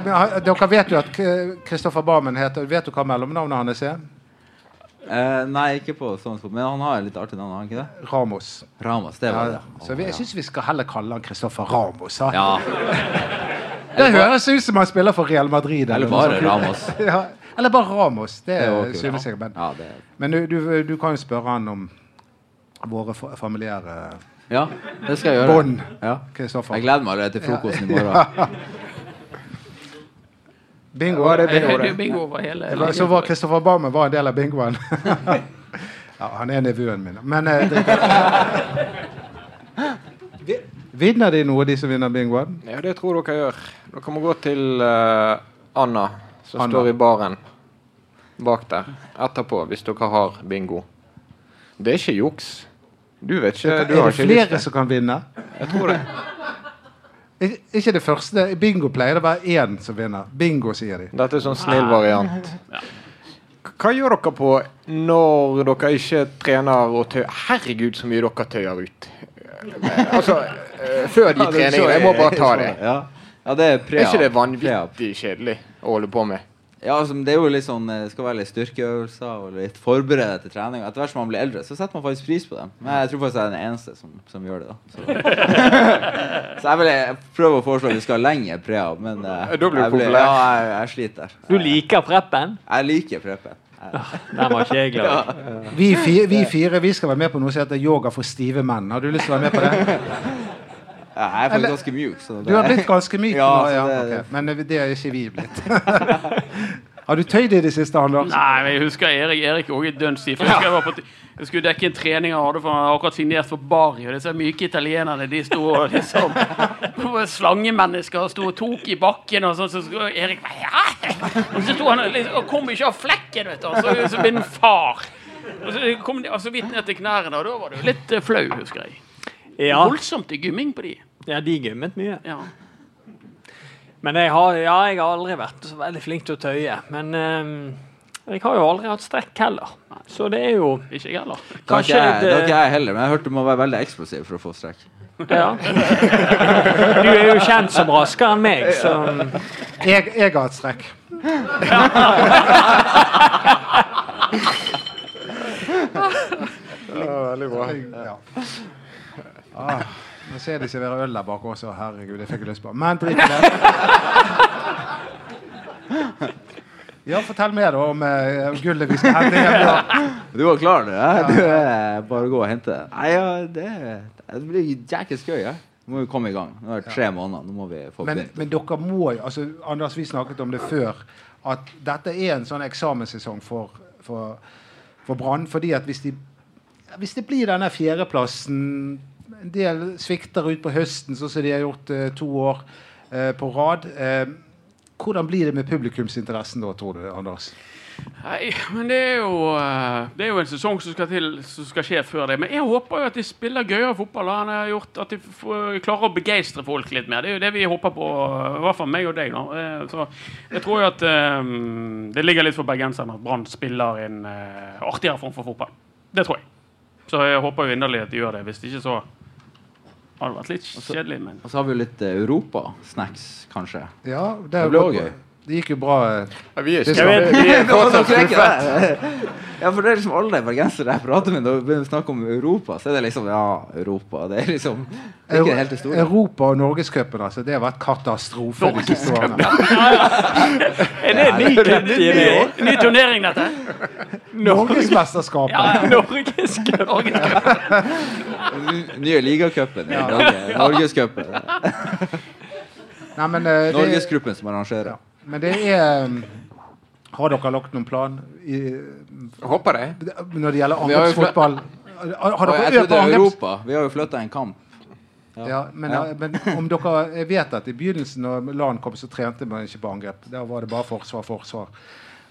dere vet jo at Kristoffer Barmen heter Vet du hva mellomnavnet hans er? Eh, nei, ikke på sånn sport, men han har litt artig navn, har han ikke det? Ramos. Ramos, det var Ja, det. så vi, jeg syns vi skal heller kalle han Kristoffer Ramos. Ha? Ja, <laughs> Det høres ut som han spiller for Real Madrid. eller eller bare. Ramos. <laughs> Ja, eller bare Ramos. Det, Det synes jeg. Men, Ja, det, men du, du, du kan jo spørre han om våre familiære ja, det skal jeg gjøre. bånd. Ja. Jeg gleder meg allerede til frokosten i <laughs> morgen. Bingo. Var det bingo, er det. bingo over hele Det Så var Kristoffer Barmer var en del av bingoen. <laughs> ja, han er nevøen min. Men eh, det, <laughs> Vinner de noe, de som vinner bingoen? Ja, det tror dere gjør. Dere må gå til uh, Anna, som Anna. står i baren bak der, etterpå, hvis dere har bingo. Det er ikke juks. Du vet ikke. Er Du har det ikke flere som kan vinne? Jeg tror det. Ik- Ikke det første. I bingo pleier det å være én som vinner. Bingo, sier de. Dette er sånn snill variant. K- Hva gjør dere på når dere ikke trener og tøyer? Herregud, så mye dere tøyer ut. Altså, eh, før de treningene. Jeg må bare ta det. Ja, ja det er Er ikke det vanvittig kjedelig å holde på med? Ja, altså, det er jo litt sånn eh, Det skal være litt styrkeøvelser og litt forberedt til trening. Etter hvert som man blir eldre, så setter man faktisk pris på dem. Men jeg tror faktisk jeg er den eneste som, som gjør det. da Så, <laughs> så jeg vil prøve å foreslå at vi skal ha lengre pre-ab, men eh, Da blir du jeg populær. Ja, jeg, jeg sliter. Du liker preppen? Jeg liker preppen. Den var ikke jeg glad i. Vi fire, vi fire vi skal være med på noe som heter yoga for stive menn. Har du lyst til å være med på det? Jeg er faktisk ganske mjuk. Så det, Du har blitt ganske myk <laughs> Ja, nå. Ja, det- okay. Men det er ikke vi blitt. <laughs> Har du tøyd i det siste, Anders? Nei, men jeg husker Erik Erik òg er dønn stiv. Jeg jeg jeg skulle dekke en trening han hadde, for han hadde akkurat signert for Bari. Og disse myke italienerne de sto og liksom <laughs> Slangemennesker sto og tok i bakken, og sånn, så sto Erik ja. Og så sto han liksom, og kom ikke av flekken, vet du. Og så, så ble han far. Og så kom de altså vidt ned til knærne, og da var du litt eh, flau, husker jeg. Ja, Voldsomt i gymming på de. ja de gymmet mye. Ja. Men jeg har, ja, jeg har aldri vært så veldig flink til å tøye. Men um, jeg har jo aldri hatt strekk heller. Så det er jo Ikke jeg heller. det er kanskje ikke jeg, det ikke jeg heller, men jeg hørte du må være veldig eksplosiv for å få strekk. Ja. Du er jo kjent som raskere enn meg, så Jeg, jeg har et strekk. veldig bra. Ja. Ah, nå ser de serverer øl der bak også. Herregud, det fikk jeg lyst på. Men drit i det. Ja, fortell mer om uh, gullet vi skal hente hjem. da. Du var klar, du? Ja? Du er bare å gå og hente. Nei, ja, det, det blir jækels gøy. Ja. Nå må vi komme i gang. Nå er det tre måneder. Nå må vi få Men, begynt. men dere må jo altså, Anders, vi snakket om det før. At dette er en sånn eksamenssesong for, for, for Brann. fordi at hvis, de, hvis det blir denne fjerdeplassen En del svikter ut på høsten, sånn som de har gjort eh, to år eh, på rad. Eh, hvordan blir det med publikumsinteressen da, tror du, Anders? Nei, men det er, jo, eh, det er jo en sesong som skal, til, som skal skje før det. Men jeg håper jo at de spiller gøyere fotball. Han har gjort At de klarer å begeistre folk litt mer. Det er jo det vi håper på, i hvert fall meg og deg. nå. Så jeg tror jo at um, det ligger litt for bergenserne at Brann spiller en uh, artigere form for fotball. Det tror jeg. Så jeg håper jo inderlig at de gjør det. Hvis ikke så har det vært litt kjedelig. Men Og så har vi jo litt europasnacks, Europa-snacks, kanskje. Ja, det, Det ble òg gøy. Det gikk jo bra. eh. Ja, vi er, ikke, skal- vi er <laughs> fortsatt skuffet. Ja, for det er liksom alle bergensere jeg prater med når vi begynner å snakke om Europa, så er det liksom Ja, Europa. Det er liksom Det er ikke helt historie. Europa og Norgescupen, altså. Det har vært katastrofe de siste årene. <laughs> Er det ny er ny turnering, dette. Norgesmesterskapet. Ja, Norges cup. N- <laughs> Nye ligacupen i Norge. Norgescupen. <laughs> Nei, men, eh, Norgesgruppen som arrangerer. Men det er um, Har dere lagt noen plan i, Håper det. når det gjelder angrepsfotball? Har, dere jeg øvd trodde på angreps... Europa. Vi har jo flytta en kamp. Ja, men, Ja. eh, men om dere Jeg vet at i begynnelsen, når LAN kom, så trente man ikke på angrep. Der var det bare forsvar, forsvar.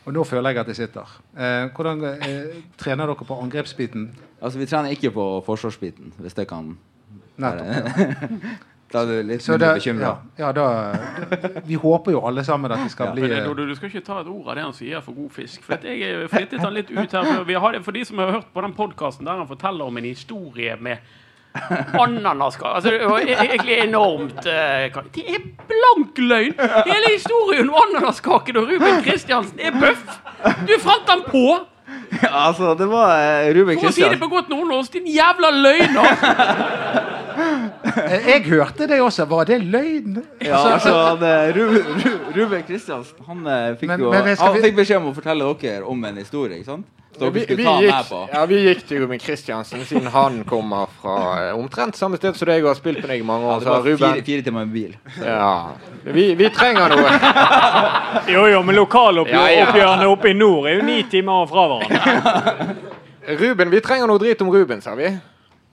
Og nå føler jeg at jeg sitter. Eh, hvordan eh, trener dere på angrepsbiten? Altså, vi trener ikke på forsvarsbiten, hvis det kan Nettopp. <laughs> Da er du litt Så mindre bekymra. ja, ja, da, da- vi håper jo alle sammen at det skal Ja. bli det, du, du skal ikke ta et ord av det han sier for god fisk. For at jeg flyttet han litt ut her. For, vi har for de som har hørt på den podkasten der han forteller om en historie med ananaskake altså, Det var e- egentlig enormt uh, Det er blank løgn! Hele historien om ananaskaken og Ruben Kristiansen er bøff! Du fant den på! altså, det var uh, Ruben For å si det på godt nordnorsk, din jævla løgner! Eh, Jeg hørte det også. Var det løgn? Ja, altså, det, Ru, Ru, Ruben Kristiansen han, fikk Men- jo, men han fikk beskjed om å fortelle dere om en historie. ikke sant? Dere Vi, skulle vi, ta gikk, med på. ja, vi gikk til Ruben Kristiansen, siden han kommer fra eh, omtrent samme sted som deg og har spilt med deg i mange Ja, år. det Så var fire, Ruben fire timer med bil. ja. vi, vi trenger noe. <laughs> Jo, jo, men Ja, ja. lokaloppgjørene oppe i nord er jo ni timer fra hverandre. <laughs> Ruben, vi trenger noe drit om Ruben, sa vi.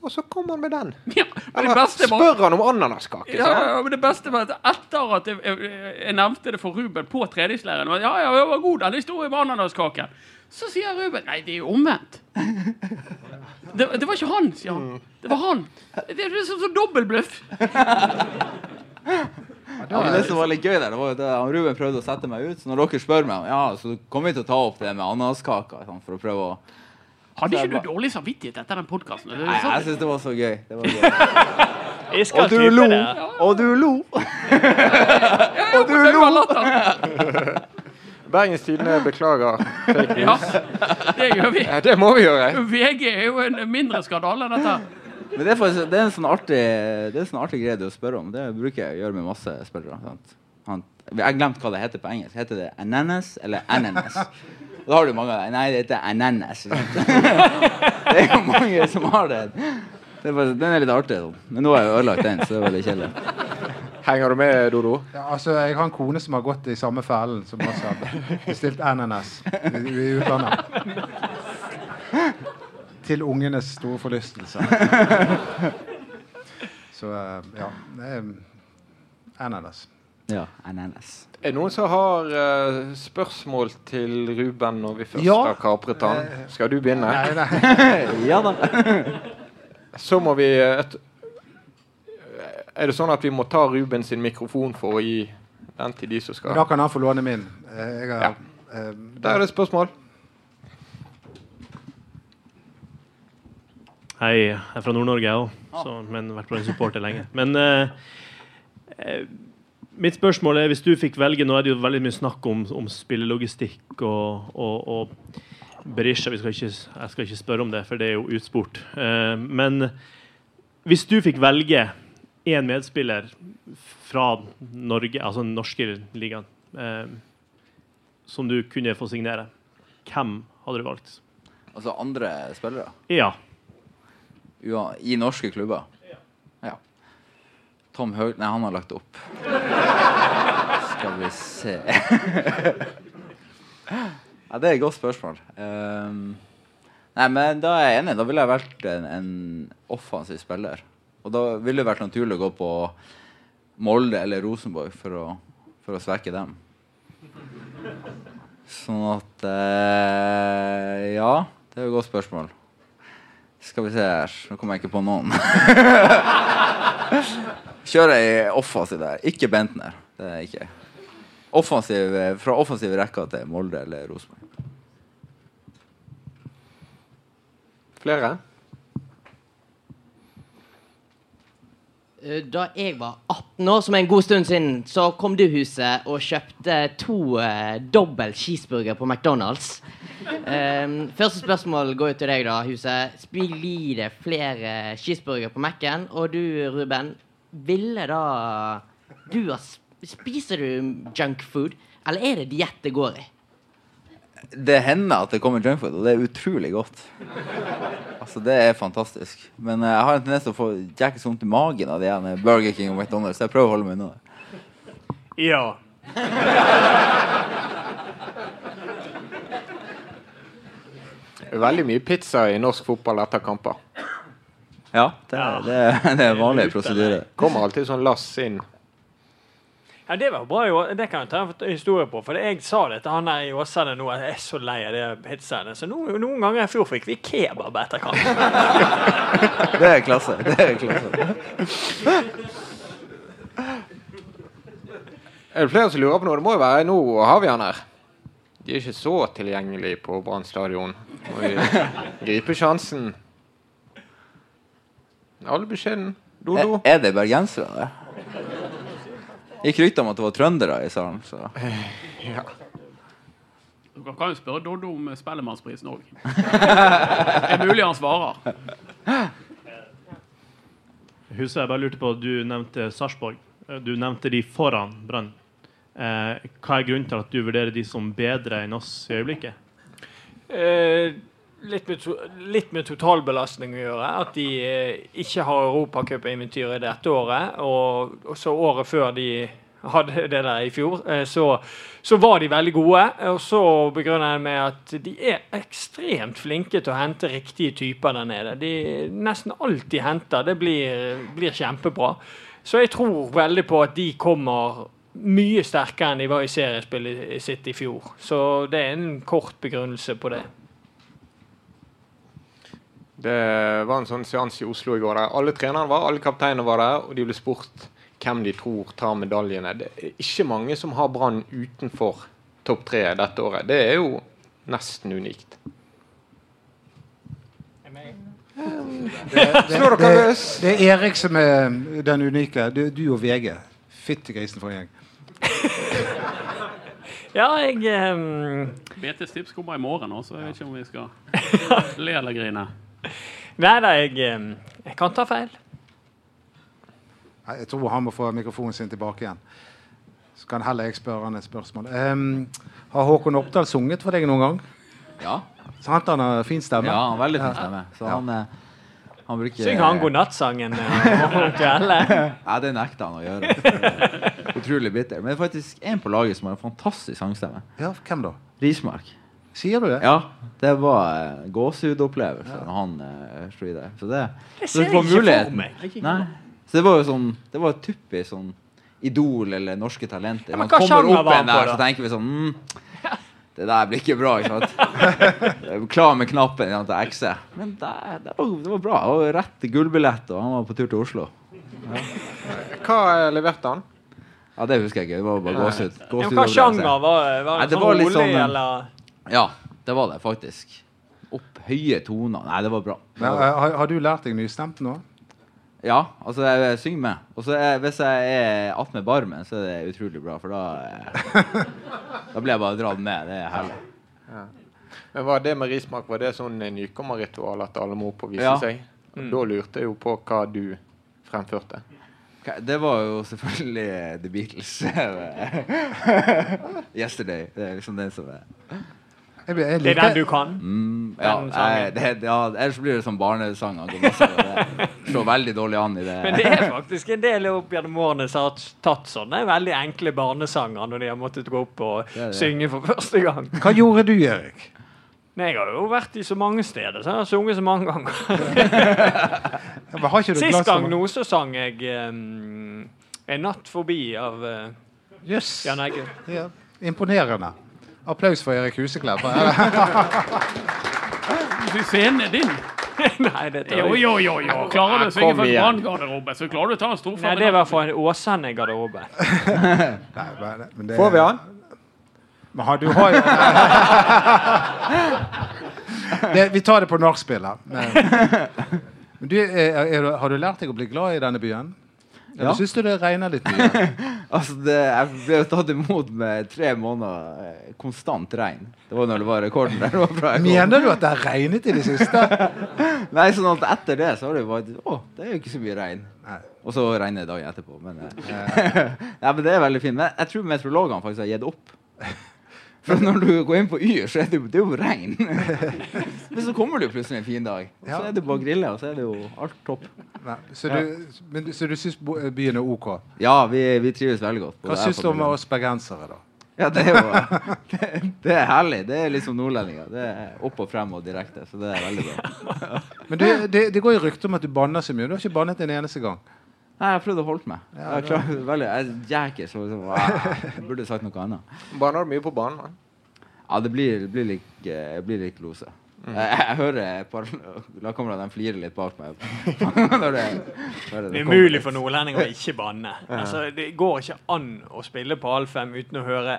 Og så kom han med den. <laughs> Ja, Eller det beste Spør han om ananaskake, Ja, ja, men det beste var at etter at jeg, jeg, jeg nevnte det for Ruben på treningsleiren Ja, ja, det var god den historien med ananaskaken. Så sier Ruben Nei, det er jo omvendt. Det, det var ikke han, sier han. Det var han. Det er sånn som dobbeltbløff. Ja, det som var litt gøy der, det var jo det Ruben prøvde å sette meg ut. Så når dere spør meg, ja, så kommer vi til å ta opp det med ananaskaker. Sånn, for å prøve å Hadde ikke du dårlig samvittighet etter den podkasten? Nei, jeg syns det var så gøy. Det var gøy. Og du lo! Og du lo! Og du lo! Bergens Tidende beklager. fake Ja, det gjør vi. Ja, det må vi gjøre. VG er jo en mindre skandale enn dette. Men det er, faktisk, det er en sånn artig Det er en sånn artig greie å spørre om. Det bruker jeg å gjøre med masse spillere. Sant? Han, jeg har glemt hva det heter på engelsk. Heter det ananas eller ananas? Da har du mange av dem. Nei, det heter ananas. Sant? <laughs> Det er jo mange som har det. det er faktisk, den er litt artig. Sånn. Men nå har jeg ødelagt den, så det er veldig kjedelig. Henger du med, Dodo? Ja, altså, jeg har en kone som har gått i samme fellen, som også har bestilt NNS i, i utlandet. Til ungenes store forlystelse. Så eh, ja. det er Ja, NNS. Er det noen som har uh, spørsmål til Ruben når vi først Ja. har kapret han? Skal du begynne? Nei, nei. <laughs> Ja da. Så må vi eh, et, Er det sånn at vi må ta Ruben sin mikrofon for å gi den til de som skal Da kan han få låne min. Eh, Jeg har, Ja. eh, Der er det spørsmål. Hei, jeg er fra Nord-Norge, jeg òg, men vært på en supporter lenge. Men eh, eh, mitt spørsmål er, hvis du fikk velge Nå er det jo veldig mye snakk om, om spillelogistikk og, og, og Berisha. Vi skal ikke, jeg skal ikke spørre om det, for det er jo utspurt. Eh, men hvis du fikk velge én medspiller fra Norge, altså den norske ligaen, eh, som du kunne få signere, hvem hadde du valgt? Altså andre spillere Ja. Ua- i norske klubber. Ja. Tom Høg... Nei, han har lagt opp. Skal vi se Ja, det er et godt spørsmål. Um, nei, men da er jeg enig. Da ville jeg valgt en, en offensiv spiller. Og da ville det vært naturlig å gå på Molde eller Rosenborg for å, for å svekke dem. Sånn at eh, Ja, det er jo et godt spørsmål. Skal vi se her Nå kommer jeg ikke på noen. <laughs> Kjører jeg offensiv der. Ikke Bentner. Det er ikke. Offensiv, fra offensiv rekke til Molde eller Rosenborg. Flere? Da jeg var 18 år, som er en god stund siden, så kom du huset og kjøpte to uh, dobbel cheeseburger på McDonald's. Um, første spørsmål går jo til deg, da, huset. Blir det flere cheeseburger på Mac-en? Og du, Ruben, ville da du Spiser du junkfood, eller er det diett det går i? Det hender at det kommer junkfood, og det er utrolig godt. Altså, Det er fantastisk. Men eh, jeg har en tendens til å få jæklig vondt i magen av de ene Burger King og McDonald's, så jeg prøver å holde meg unna det. Ja. Veldig mye pizza i norsk fotball etter kamper. Ja, det, er- det, er- det er vanlig prosedyre. Kommer alltid sånn lass inn. Ja, Det var bra, jo. Det kan jeg ta en historie på. For jeg sa det til han der i Åsane nå, at jeg er så lei av de pizzaene. Så no, noen ganger i fjor fikk vi kebab etter kamp. <laughs> Det er klasse. Det er klasse. Er det flere som lurer på noe? Det må jo være nå har vi han her. De er ikke så tilgjengelige på Brann stadion. Må vi <laughs> gripe sjansen. Alle beskjeden. Dodo. Er, er det bergensere? Gikk rykter om at det var trøndere i salen. Så. Ja. Dere kan jo spørre Doddo om Spellemannsprisen òg. Det er mulig han svarer. Huset, jeg bare lurte på, Du nevnte Sarpsborg. Eh, Du nevnte de foran Brann. Eh, hva er grunnen til at du vurderer de som bedre enn oss i øyeblikket? Eh, litt, med litt med totalbelastning å gjøre. At de eh, ikke har Europacup-eventyret dette året. Og så året før de hadde <laughs> det der i fjor, eh, så, så var de veldig gode. Og så begrunner jeg med at de er ekstremt flinke til å hente riktige typer der nede. De, nesten alt de henter, det blir, blir kjempebra. Så jeg tror veldig på at de kommer mye sterkere enn de var i seriespillet sitt i fjor. Så det er en kort begrunnelse på det. Det var en sånn seanse i Oslo i går der alle trenerne var, alle kapteinene var der, og de ble spurt hvem de tror tar medaljene. Det er ikke mange som har Brann utenfor topp tre dette året. Det er jo nesten unikt. Det, det, det, det er Erik som er den unike. Du, du og VG. Fittegrisen for en gjeng. Ja, jeg um... BTs tips kommer i morgen, også, så jeg vet ikke om vi skal <laughs> le eller grine. <laughs> Nei da, jeg, ehm, jeg kan ta feil. Jeg tror han må få mikrofonen sin tilbake igjen. Så kan heller jeg spørre han et spørsmål. Um, har Håkon Oppdal sunget for deg noen gang? Ja, Så han har fin stemme? ja, han veldig fin stemme. Så Ja. han, eh, han bruker Syng han godnattsangen eh, <laughs> om kvelden. Ja, det nekter han å gjøre. Utrolig bitter. Men det er faktisk en på laget som har en fantastisk sangstemme. Ja, Hvem da? Rismark. Sier du det? Ja, det var uh, gåsehudopplevelse når han uh, slo i deg. Så det, Det så ser du jeg ikke for meg. Nei. Så det var jo sånn Det var typisk sånn Idol eller Norske Talenter. Ja, men Man kommer opp igjen på, der, så tenker vi sånn mm, Det der blir ikke bra, ikke sant? <laughs> Klar med knappen ja, til XE. Men det, det, var, det var bra. Det var rett gullbillett, og han var på tur til Oslo. Hva eh, leverte han? Ja, Det husker jeg ikke. Det var bare gåsehud. Ja, hva sjanger var det? Var Nei, det, det sånn var litt rolig, sånn, eh, eller? Ja, det var det faktisk. Opp høye toner. Nei, det var bra. Men, eh, har, har du lært deg nystemt nå? Ja, altså jeg, synger med. Og er- hvis jeg er attmed barmen, så er det utrolig bra, for da eh, Da blir jeg bare dratt med. Det er herlig. Men var det med rismak var det sånn eh, nykommerritual at alle må opp og vise Ja. seg? Mm. Da lurte jeg jo på hva du fremførte. Det var jo selvfølgelig The Beatles. <laughs> 'Yesterday'. Det er liksom den som er Jeg, jeg, jeg Det er den du kan. mm, ja, eh, ja, Ellers blir det sånn masse, og Det slår veldig dårlig an i det. Men det er faktisk en del opp gjennom årene som har tatt sånne veldig enkle barnesanger når de har måttet gå opp og Det det. synge for første gang. Hva gjorde du, Erik? Nei, jeg har jo vært i så mange steder, så jeg har sunget så mange ganger. <laughs> Ja, Har ikke du Sist gang nå så sang jeg um, 'En natt forbi' av uh, yes. Jan Eggum. Ja. Imponerende. Applaus for Erik Huseklepp. <laughs> Scenen er din. <laughs> Nei, det tar Jo, jo, jo. jo. Klarer du å synge for en branngarderobe, så klarer du å ta en strofe. Nei, det var for en Åsane-garderobe. <laughs> Får vi han? Men har, du har jo det, Vi tar det på nachspielet. Men, men du, er, er, du- har du lært deg å bli glad i denne byen? Ja. syns du det regner litt mye? <laughs> Altså, det, jeg ble jo tatt imot med tre måneder eh, konstant regn. Det var når det var rekorden der. Det var bra. Mener du at det har regnet i det siste? <laughs> Nei, sånn at etter det så har det jo vært Å, det er jo ikke så mye regn. Nei. Og så regner det dagen etterpå. Men, eh, ja, <laughs> men det er veldig fint. Men jeg tror meteorologene faktisk har gitt opp. For når du går inn på Yr, så er det jo, det er jo regn. <laughs> Men så kommer det jo plutselig en fin dag. Og så er det bare å grille, og så er det jo alt topp. Nei. Så du, men, så du syns byen er OK? Ja, vi, vi trives veldig godt. Hva syns du om oss bergensere, da? Ja, det er jo <laughs> det, det er herlig. Det er liksom nordlendinger. Det er opp og frem og direkte, så det er veldig bra. <laughs> Men du, det, det går jo rykter om at du banner så mye. Du har ikke bannet en eneste gang. Nei, jeg prøvde å holde meg. Jeg, klarer klar, veldig, jeg er jæker, så liksom, ah, jeg burde sagt noe annet. Banner du mye på banen? Ja, det blir, blir litt, eh, blir litt lose. Mm. Jeg, jeg hører et par lagkameratene flire litt bak meg. <laughs> Når det, når Det er umulig for nordlendinger å ikke banne. Altså, det går ikke an å spille på Alfheim uten å høre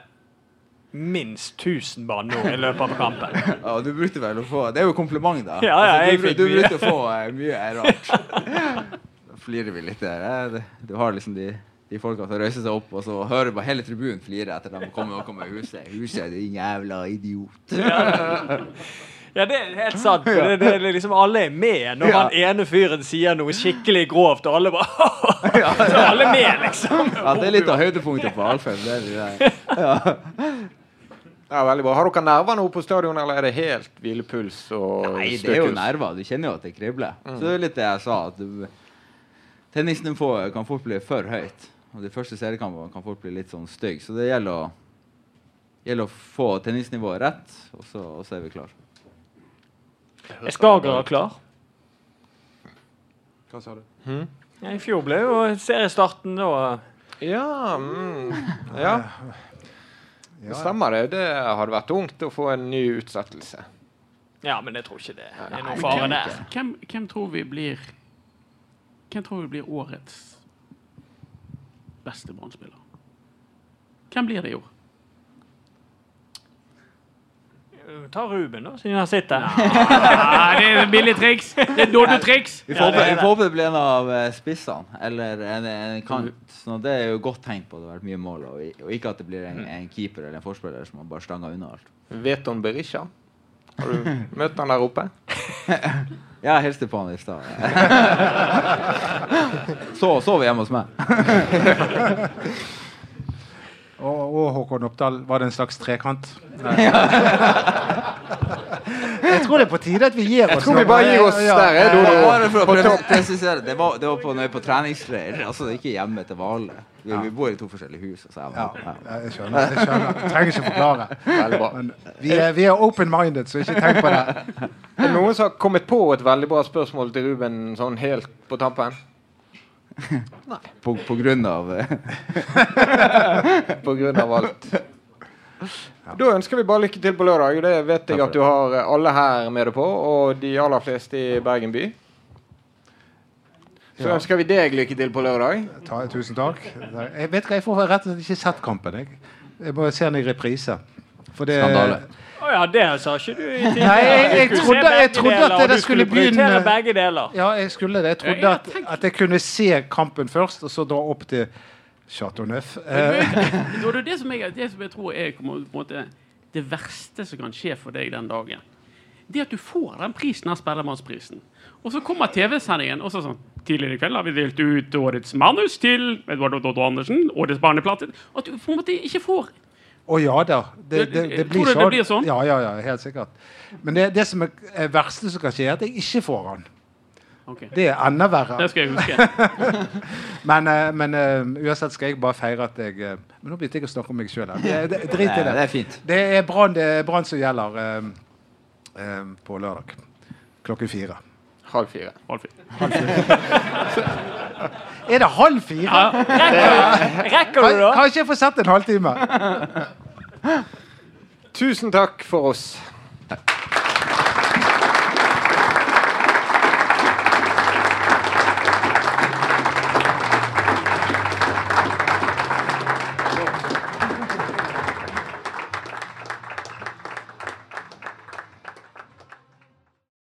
minst 1000 banneord i løpet av kampen. <laughs> Ja, du brukte vel å få Det er jo kompliment, da. Ja, ja, altså, du, fikk du mye. brukte å få uh, mye rart. <laughs> Flirer vi litt der. eh, Du har liksom de, de folka som røyser seg opp, og så hører bare hele tribunen flire etter at de kommer noe med huset. Huset, din jævla idiot. Ja, det er helt sant. For det, det er liksom Alle er med når Ja. han ene fyren sier noe skikkelig grovt, og alle bare <laughs> Så alle er med, liksom. Ja, det er litt av høydepunktet på Alfheim. Det ja. det. Ja, veldig bra. Har dere nerver nå på stadion, eller er det helt hvilepuls og Nei, det er jo nerver. Du kjenner jo at det kribler. Mm. Så det er litt det jeg sa, at du, tennisnivået kan fort bli for høyt. Og de første seriekampene kan fort bli litt sånn stygge. Så det gjelder å, gjelder å få tennisnivået rett, og så, og så er vi klar. Er Skagerrak klar? Hva sa du? Ja, I fjor ble jo seriestarten da Ja, mm, ja. Det stemmer det. Det hadde vært tungt å få en ny utsettelse. Ja, men jeg tror ikke det er noen fare der. hvem, hvem tror vi blir Hvem tror vi blir årets beste Brann-spiller? Hvem blir det i år? Ta Ruben, da, siden han sitter. Ah, det er billig triks! Det er doddetriks! Vi får håpe vi får håpe det blir en av eh, spissene, eller en, en kant. Så det er jo godt tegn på at det har vært mye mål, og, og ikke at det blir en, en keeper eller en forspiller som har bare stanga unna alt. Vet om Berisha. Har du møtt han der oppe? <laughs> Ja, jeg hilste på han i stad. <laughs> Så sov hjemme hos meg. <laughs> Og, og Håkon Oppdal, var det en slags trekant? Nei. Jeg tror det er på tide at vi gir oss. Jeg tror vi bare gir oss Ja, der, ja, Dodo. Bare for å På prøve topp. å presisere, det var, det var på, på treningsleir, altså ikke hjemme til Hvale. Vi, vi bor i to forskjellige hus. Så jeg, Ja, jeg skjønner. jeg skjønner. Jeg trenger ikke forklare. Bra. Men vi er, vi er open-minded, så ikke tenk på det. Er noen som har kommet på et veldig bra spørsmål til Ruben sånn helt på tampen? På, på grunn av eh, <laughs> På grunn av alt. Da ønsker vi bare lykke til på lørdag. Det vet jeg at du har eh, alle her med deg på, og de aller fleste i Bergen by. Så ønsker vi deg lykke til på lørdag. Ta, tusen takk. Jeg vet hva, jeg får rett og slett ikke sett kampen. Jeg, jeg må se den i reprise. For det, skandale. Å ja, det sa ikke du i <laughs> tidligere. Nei, jeg- jeg trodde- jeg trodde at det skulle begynne- begge deler. Ja, jeg skulle det. Jeg Ja, trodde jeg at, at jeg kunne se kampen først, og så dra opp til Chateau Neuf. Eh, Det er det som jeg, det som jeg tror er måte, det verste som kan skje for deg den dagen. Det at du får den prisen, den spellemannsprisen. Og så kommer TV-sendingen og så sånn tidligere i kveld har vi delt ut årets manus til Edvard Otto Andersen, årets barneplate, at du på en måte ikke får Å ja da. Det, det, det Tror blir du det sånn. blir sånn? Ja, ja, ja, helt sikkert. Men det, det som er er verste som kan skje, er at jeg ikke får han. Ok, Det er enda verre. Det skal jeg huske. <laughs> Men, eh, men uh, uansett skal jeg bare feire at jeg uh, Men nå begynte jeg å snakke om meg sjøl. Drit i Det, det. det er fint. Det er Brann det som gjelder uh, på lørdag. Klokken fire. Halv fire. Alfie. <laughs> Er det halv fire? Rekker Kan, du, da? Kanskje jeg får sett en halvtime? <laughs> Tusen takk for oss.